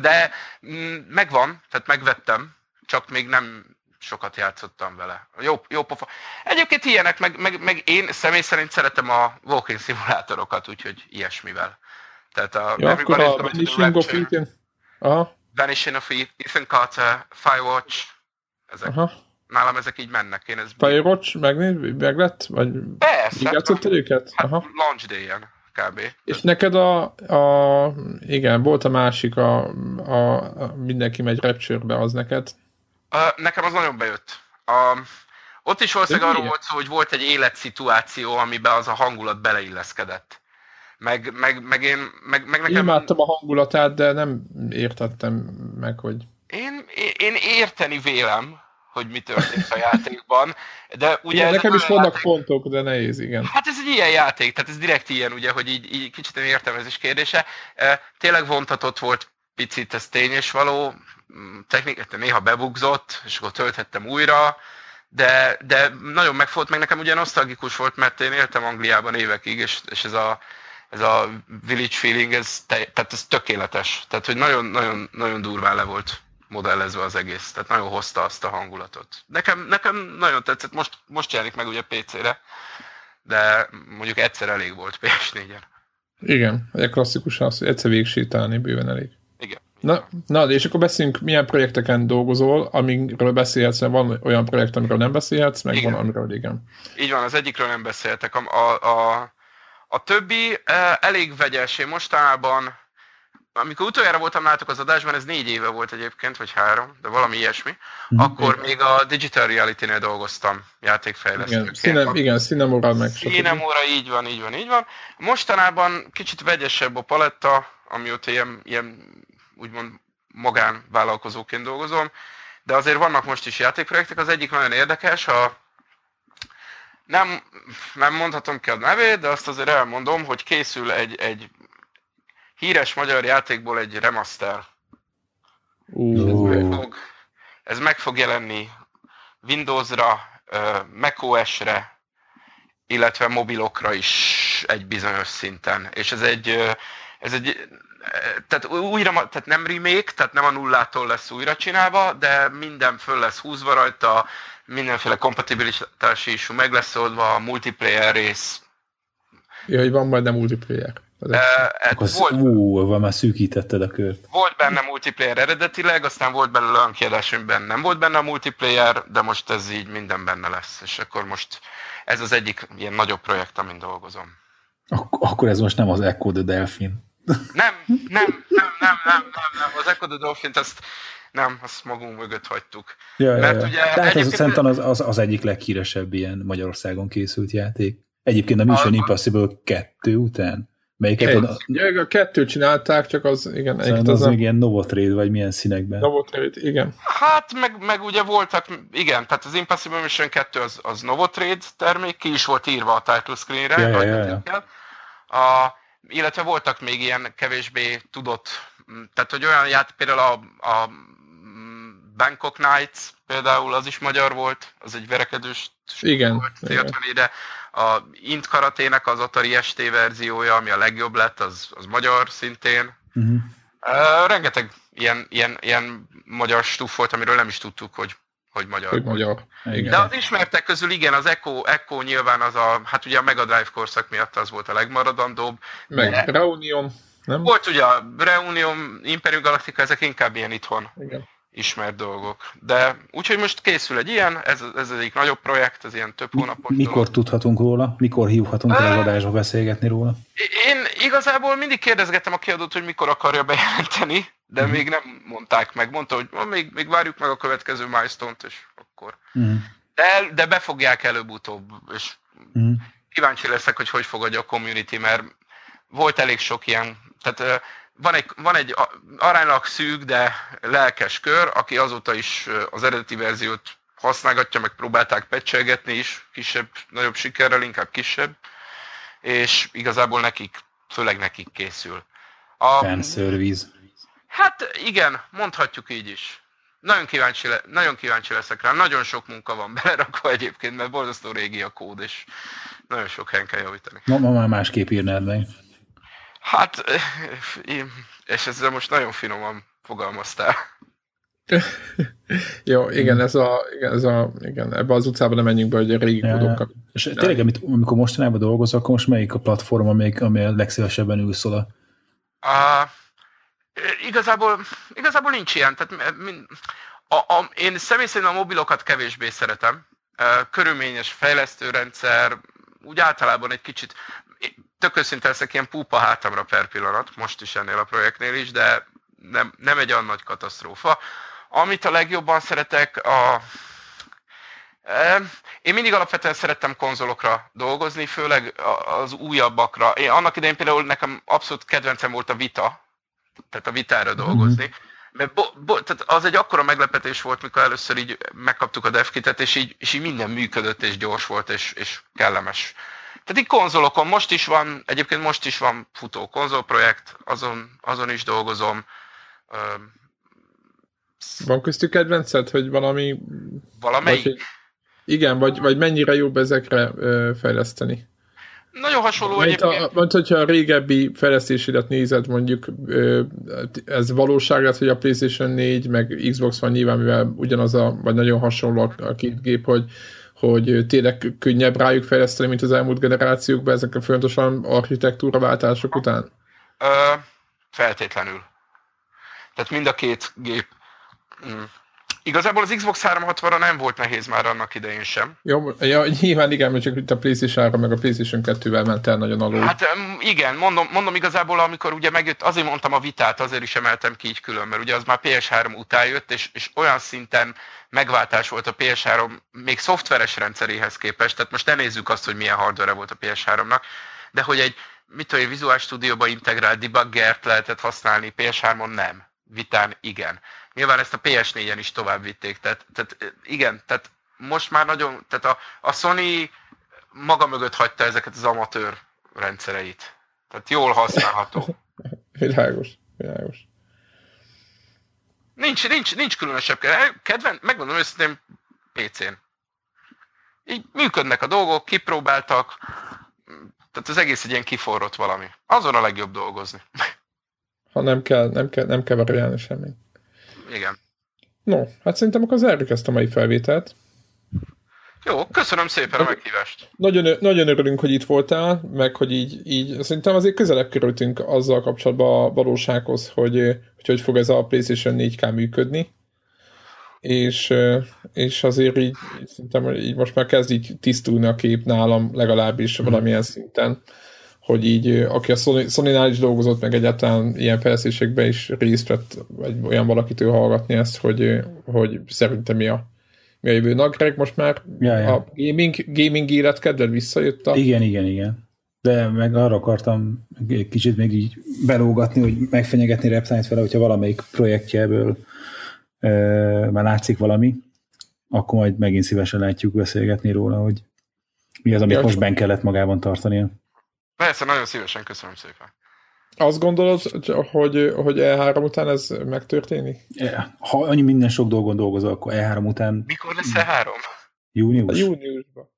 De mm, megvan, tehát megvettem, csak még nem sokat játszottam vele. Jó, jó pofa. Egyébként ilyenek, meg, meg, meg én személy szerint szeretem a walking szimulátorokat, úgyhogy ilyesmivel. Tehát a ja, akkor a Vanishing of Eden... Aha. Vanishing of Ethan Carter, Firewatch, ezek. Aha. Nálam ezek így mennek. Én ez Firewatch meg, meg lett? Vagy Persze. játszottad őket? Hát Aha. launch day-en kb. És neked a, a, igen, volt a másik, a, a, a mindenki megy Rapture-be, az neked? Uh, nekem az nagyon bejött. A, ott is valószínűleg arról volt szó, hogy volt egy életszituáció, amiben az a hangulat beleilleszkedett. Meg, meg, meg én, meg, meg nekem... Imádtam a hangulatát, de nem értettem meg, hogy... Én, én, érteni vélem, hogy mi történt a játékban, de ugye... Igen, ez nekem is vannak játék- pontok, de nehéz, igen. Hát ez egy ilyen játék, tehát ez direkt ilyen, ugye, hogy így, így kicsit egy értelmezés kérdése. E, Tényleg vontatott volt picit, ez tény és való, Mm, technikát néha bebugzott, és akkor tölthettem újra, de, de nagyon megfogott, meg nekem ugye nosztalgikus volt, mert én éltem Angliában évekig, és, és ez a ez a village feeling, ez, te, tehát ez tökéletes. Tehát, hogy nagyon, nagyon, nagyon durván le volt modellezve az egész. Tehát nagyon hozta azt a hangulatot. Nekem, nekem nagyon tetszett, most, most jelenik meg ugye PC-re, de mondjuk egyszer elég volt PS4-en. Igen, egy klasszikus az, hogy egyszer végig sétálni bőven elég. Igen. Na, na, de és akkor beszéljünk, milyen projekteken dolgozol, amiről beszélhetsz, mert van olyan projekt, amiről nem beszélhetsz, meg Igen. van, amiről igen. Így van, az egyikről nem beszéltek. A, a, a, a többi eh, elég vegyes. Én mostanában, amikor utoljára voltam nálatok az adásban, ez négy éve volt egyébként, vagy három, de valami ilyesmi, Mhm. akkor még a Digital Reality-nél dolgoztam Igen, játékfejlesztőként. színem, igen, színemóra meg. Színemóra, így van, így van, így van. Mostanában kicsit vegyesebb a paletta, amióta ilyen, ilyen úgymond magánvállalkozóként dolgozom, de azért vannak most is játékprojektek. Az egyik nagyon érdekes, a nem, nem mondhatom ki a nevét, de azt azért elmondom, hogy készül egy, egy híres magyar játékból egy remaster. Ó. Meg fog, ez meg fog jelenni Windowsra, macOS-re, illetve mobilokra is egy bizonyos szinten. És ez egy, ez egy tehát újra, tehát nem remake, tehát nem a nullától lesz újra csinálva, de minden föl lesz húzva rajta, mindenféle kompatibilitási issue meg lesz oldva, a multiplayer rész. ja, hogy van majd nem multiplayer. Az Akkor az, volt, ú, van már szűkítetted a kört. volt benne multiplayer eredetileg, aztán volt belőle olyan kiadás, amiben nem volt benne a multiplayer, de most ez így minden benne lesz. És akkor most ez az egyik ilyen nagyobb projekt, amin dolgozom. Ak- akkor ez most nem az Echo the Delphin. Nem, nem, nem, nem, nem, nem, nem. az Echo the Dolphin-t azt nem, azt magunk mögött hagytuk. Ja, Mert ja, ja. ugye De hát az egyébként- szerintem az, az, az egyik leghíresebb ilyen Magyarországon készült játék. Egyébként a Mission A- Impossible 2 után. Melyiket egy. a, Ja, a kettőt csinálták, csak az, igen, szerintem egyiket az az nem. még ilyen Novotrade, vagy milyen színekben. Novotrade, igen. Hát, meg, meg ugye voltak, igen, tehát az Impossible Mission 2 az, az Novotrade termék, ki is volt írva a title screenre, Ja, ja, ja, ja. A, illetve voltak még ilyen kevésbé tudott, tehát hogy olyan játék, például a, a Bangkok Nights például az is magyar volt, az egy verekedős Igen, volt igen. 50 A Int Karatének az Atari ST verziója, ami a legjobb lett, az, az magyar szintén. Uh-huh. Uh, rengeteg ilyen, ilyen, ilyen magyar stuff volt, amiről nem is tudtuk, hogy, hogy magyar. Hogy magyar. Igen. De az ismertek közül igen, az Echo, Echo nyilván az a, hát ugye a Mega Drive korszak miatt az volt a legmaradandóbb. Meg Reunion, nem? Volt ugye a Reunion, Imperium Galactica, ezek inkább ilyen itthon Igen. Ismert dolgok. De úgyhogy most készül egy ilyen, ez, ez egyik nagyobb projekt, ez ilyen több hónapos mikor dolog. tudhatunk róla? Mikor hívhatunk el az adásba beszélgetni róla? Én igazából mindig kérdezgettem a kiadót, hogy mikor akarja bejelenteni, de Mhm. még nem mondták meg. Mondta, hogy "Ah, még, még várjuk meg a következő milestone-t, és akkor. Uh-huh. De, de befogják előbb-utóbb, és Uh-huh. kíváncsi leszek, hogy hogy fogadja a community, mert volt elég sok ilyen, tehát van egy, van egy aránylag szűk, de lelkes kör, aki azóta is az eredeti verziót használgatja, meg próbálták pecselgetni is, kisebb, nagyobb sikerrel, inkább kisebb, és igazából nekik, főleg nekik készül. A, Fanservice. Hát igen, mondhatjuk így is. Nagyon kíváncsi, le, nagyon kíváncsi leszek rá. Nagyon sok munka van belerakva egyébként, mert borzasztó régi a kód, és nagyon sok helyen kell javítani. Ma, ma már másképp írnád meg. Hát, eh, és ezzel most nagyon finoman fogalmaztál. Jó, igen, ez a, igen, ez a, igen, ebbe az utcába nem menjünk be, hogy a régi Ja, kódokkal. És tényleg, amit, amikor mostanában dolgozol, akkor most melyik a platform, amelyik, ami a legszívesebben ülsz oda? A, Igazából, igazából nincs ilyen. Tehát, a, a, én személy szerint a mobilokat kevésbé szeretem. Körülményes fejlesztőrendszer, úgy általában egy kicsit, tök őszinte leszek, ilyen púpa hátamra per pillanat, most is ennél a projektnél is, de nem, nem egy olyan nagy katasztrófa. Amit a legjobban szeretek, a, én mindig alapvetően szerettem konzolokra dolgozni, főleg az újabbakra. Én annak idején például nekem abszolút kedvencem volt a Vita, tehát a Vitára mhm. dolgozni. Mm-hmm. Mert bo, bo, tehát az egy akkora meglepetés volt, mikor először így megkaptuk a devkitet, és így, és így minden működött, és gyors volt, és, és kellemes. Tehát így konzolokon most is van, egyébként most is van futó konzolprojekt, azon, azon is dolgozom. Van köztük kedvenced, hogy valami... Valamelyik? Vagy, igen, vagy, vagy mennyire jobb ezekre ö, fejleszteni? Nagyon hasonló Mert egyébként. A, hogyha a régebbi fejlesztésédet nézed, mondjuk ez valóság lesz, hogy a PlayStation 4 meg Xbox van nyilván, mivel ugyanaz a, vagy nagyon hasonló a két gép, hogy hogy tényleg könnyebb rájuk fejleszteni, mint az elmúlt generációkban ezek a fontosan architektúraváltások után? Ö, feltétlenül. Tehát mind a két gép mm, Igazából az Xbox 360-ra nem volt nehéz már annak idején sem. Jó, ja, nyilván igen, mert csak itt a PlayStation 3 meg a PlayStation 2-vel ment el nagyon alul. Hát igen, mondom, mondom igazából, amikor ugye megjött, azért mondtam a vitát, azért is emeltem ki így külön, mert ugye az már PS3 után jött, és, és olyan szinten megváltás volt a PS3 még szoftveres rendszeréhez képest, tehát most ne nézzük azt, hogy milyen hardware volt a PS3-nak, de hogy egy mit tudom, Visual Studio-ba integrált debuggert lehetett használni, PS3-on nem. Vitán igen. Nyilván ezt a PS4-en is tovább vitték, tehát, tehát igen, tehát most már nagyon, tehát a, a Sony maga mögött hagyta ezeket az amatőr rendszereit. Tehát jól használható. világos, világos. Nincs, nincs, nincs különösebb kedven, megmondom őszintén PC-n. Így működnek a dolgok, kipróbáltak, tehát az egész egy ilyen kiforrott valami. Azon a legjobb dolgozni. Ha nem kell, nem kell, nem kell variálni semmit igen. No, hát szerintem akkor zárjuk ezt a mai felvételt. Jó, köszönöm szépen a meghívást. Nagyon, nagyon örülünk, hogy itt voltál, meg hogy így, így szerintem azért közelebb kerültünk azzal kapcsolatban a valósághoz, hogy, hogy hogy fog ez a PlayStation 4K működni. És, és azért így, szerintem így most már kezd így tisztulni a kép nálam legalábbis valamilyen szinten hogy így, aki a Sony, Sony-nál is dolgozott, meg egyáltalán ilyen fejlesztésekben is részt vett, vagy olyan valakitől hallgatni ezt, hogy, hogy szerintem mi a, mi a jövő. Na, Greg, most már ja, ja. a gaming, gaming élet kedved visszajött a... Igen, igen, igen. De meg arra akartam egy kicsit még így belógatni, hogy megfenyegetni Reptile-t vele, hogyha valamelyik projektjéből e, már látszik valami, akkor majd megint szívesen látjuk beszélgetni róla, hogy mi az, amit ja, most ben kellett magában tartania. Persze, nagyon szívesen, köszönöm szépen. Azt gondolod, hogy, hogy E3 után ez megtörténik? Ha annyi minden sok dolgon dolgozol, akkor E3 után... Mikor lesz E3? Június. Júniusban.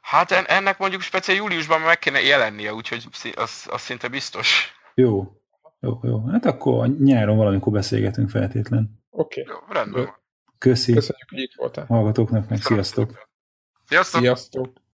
Hát ennek mondjuk speciál júliusban meg kéne jelennie, úgyhogy az, az szinte biztos. Jó. Jó, jó. Hát akkor nyáron valamikor beszélgetünk feltétlen. Oké. Okay. Jó, rendben Köszi. Köszönjük, hogy itt voltál. Hallgatóknak meg sziasztok. Sziasztok. Sziasztok.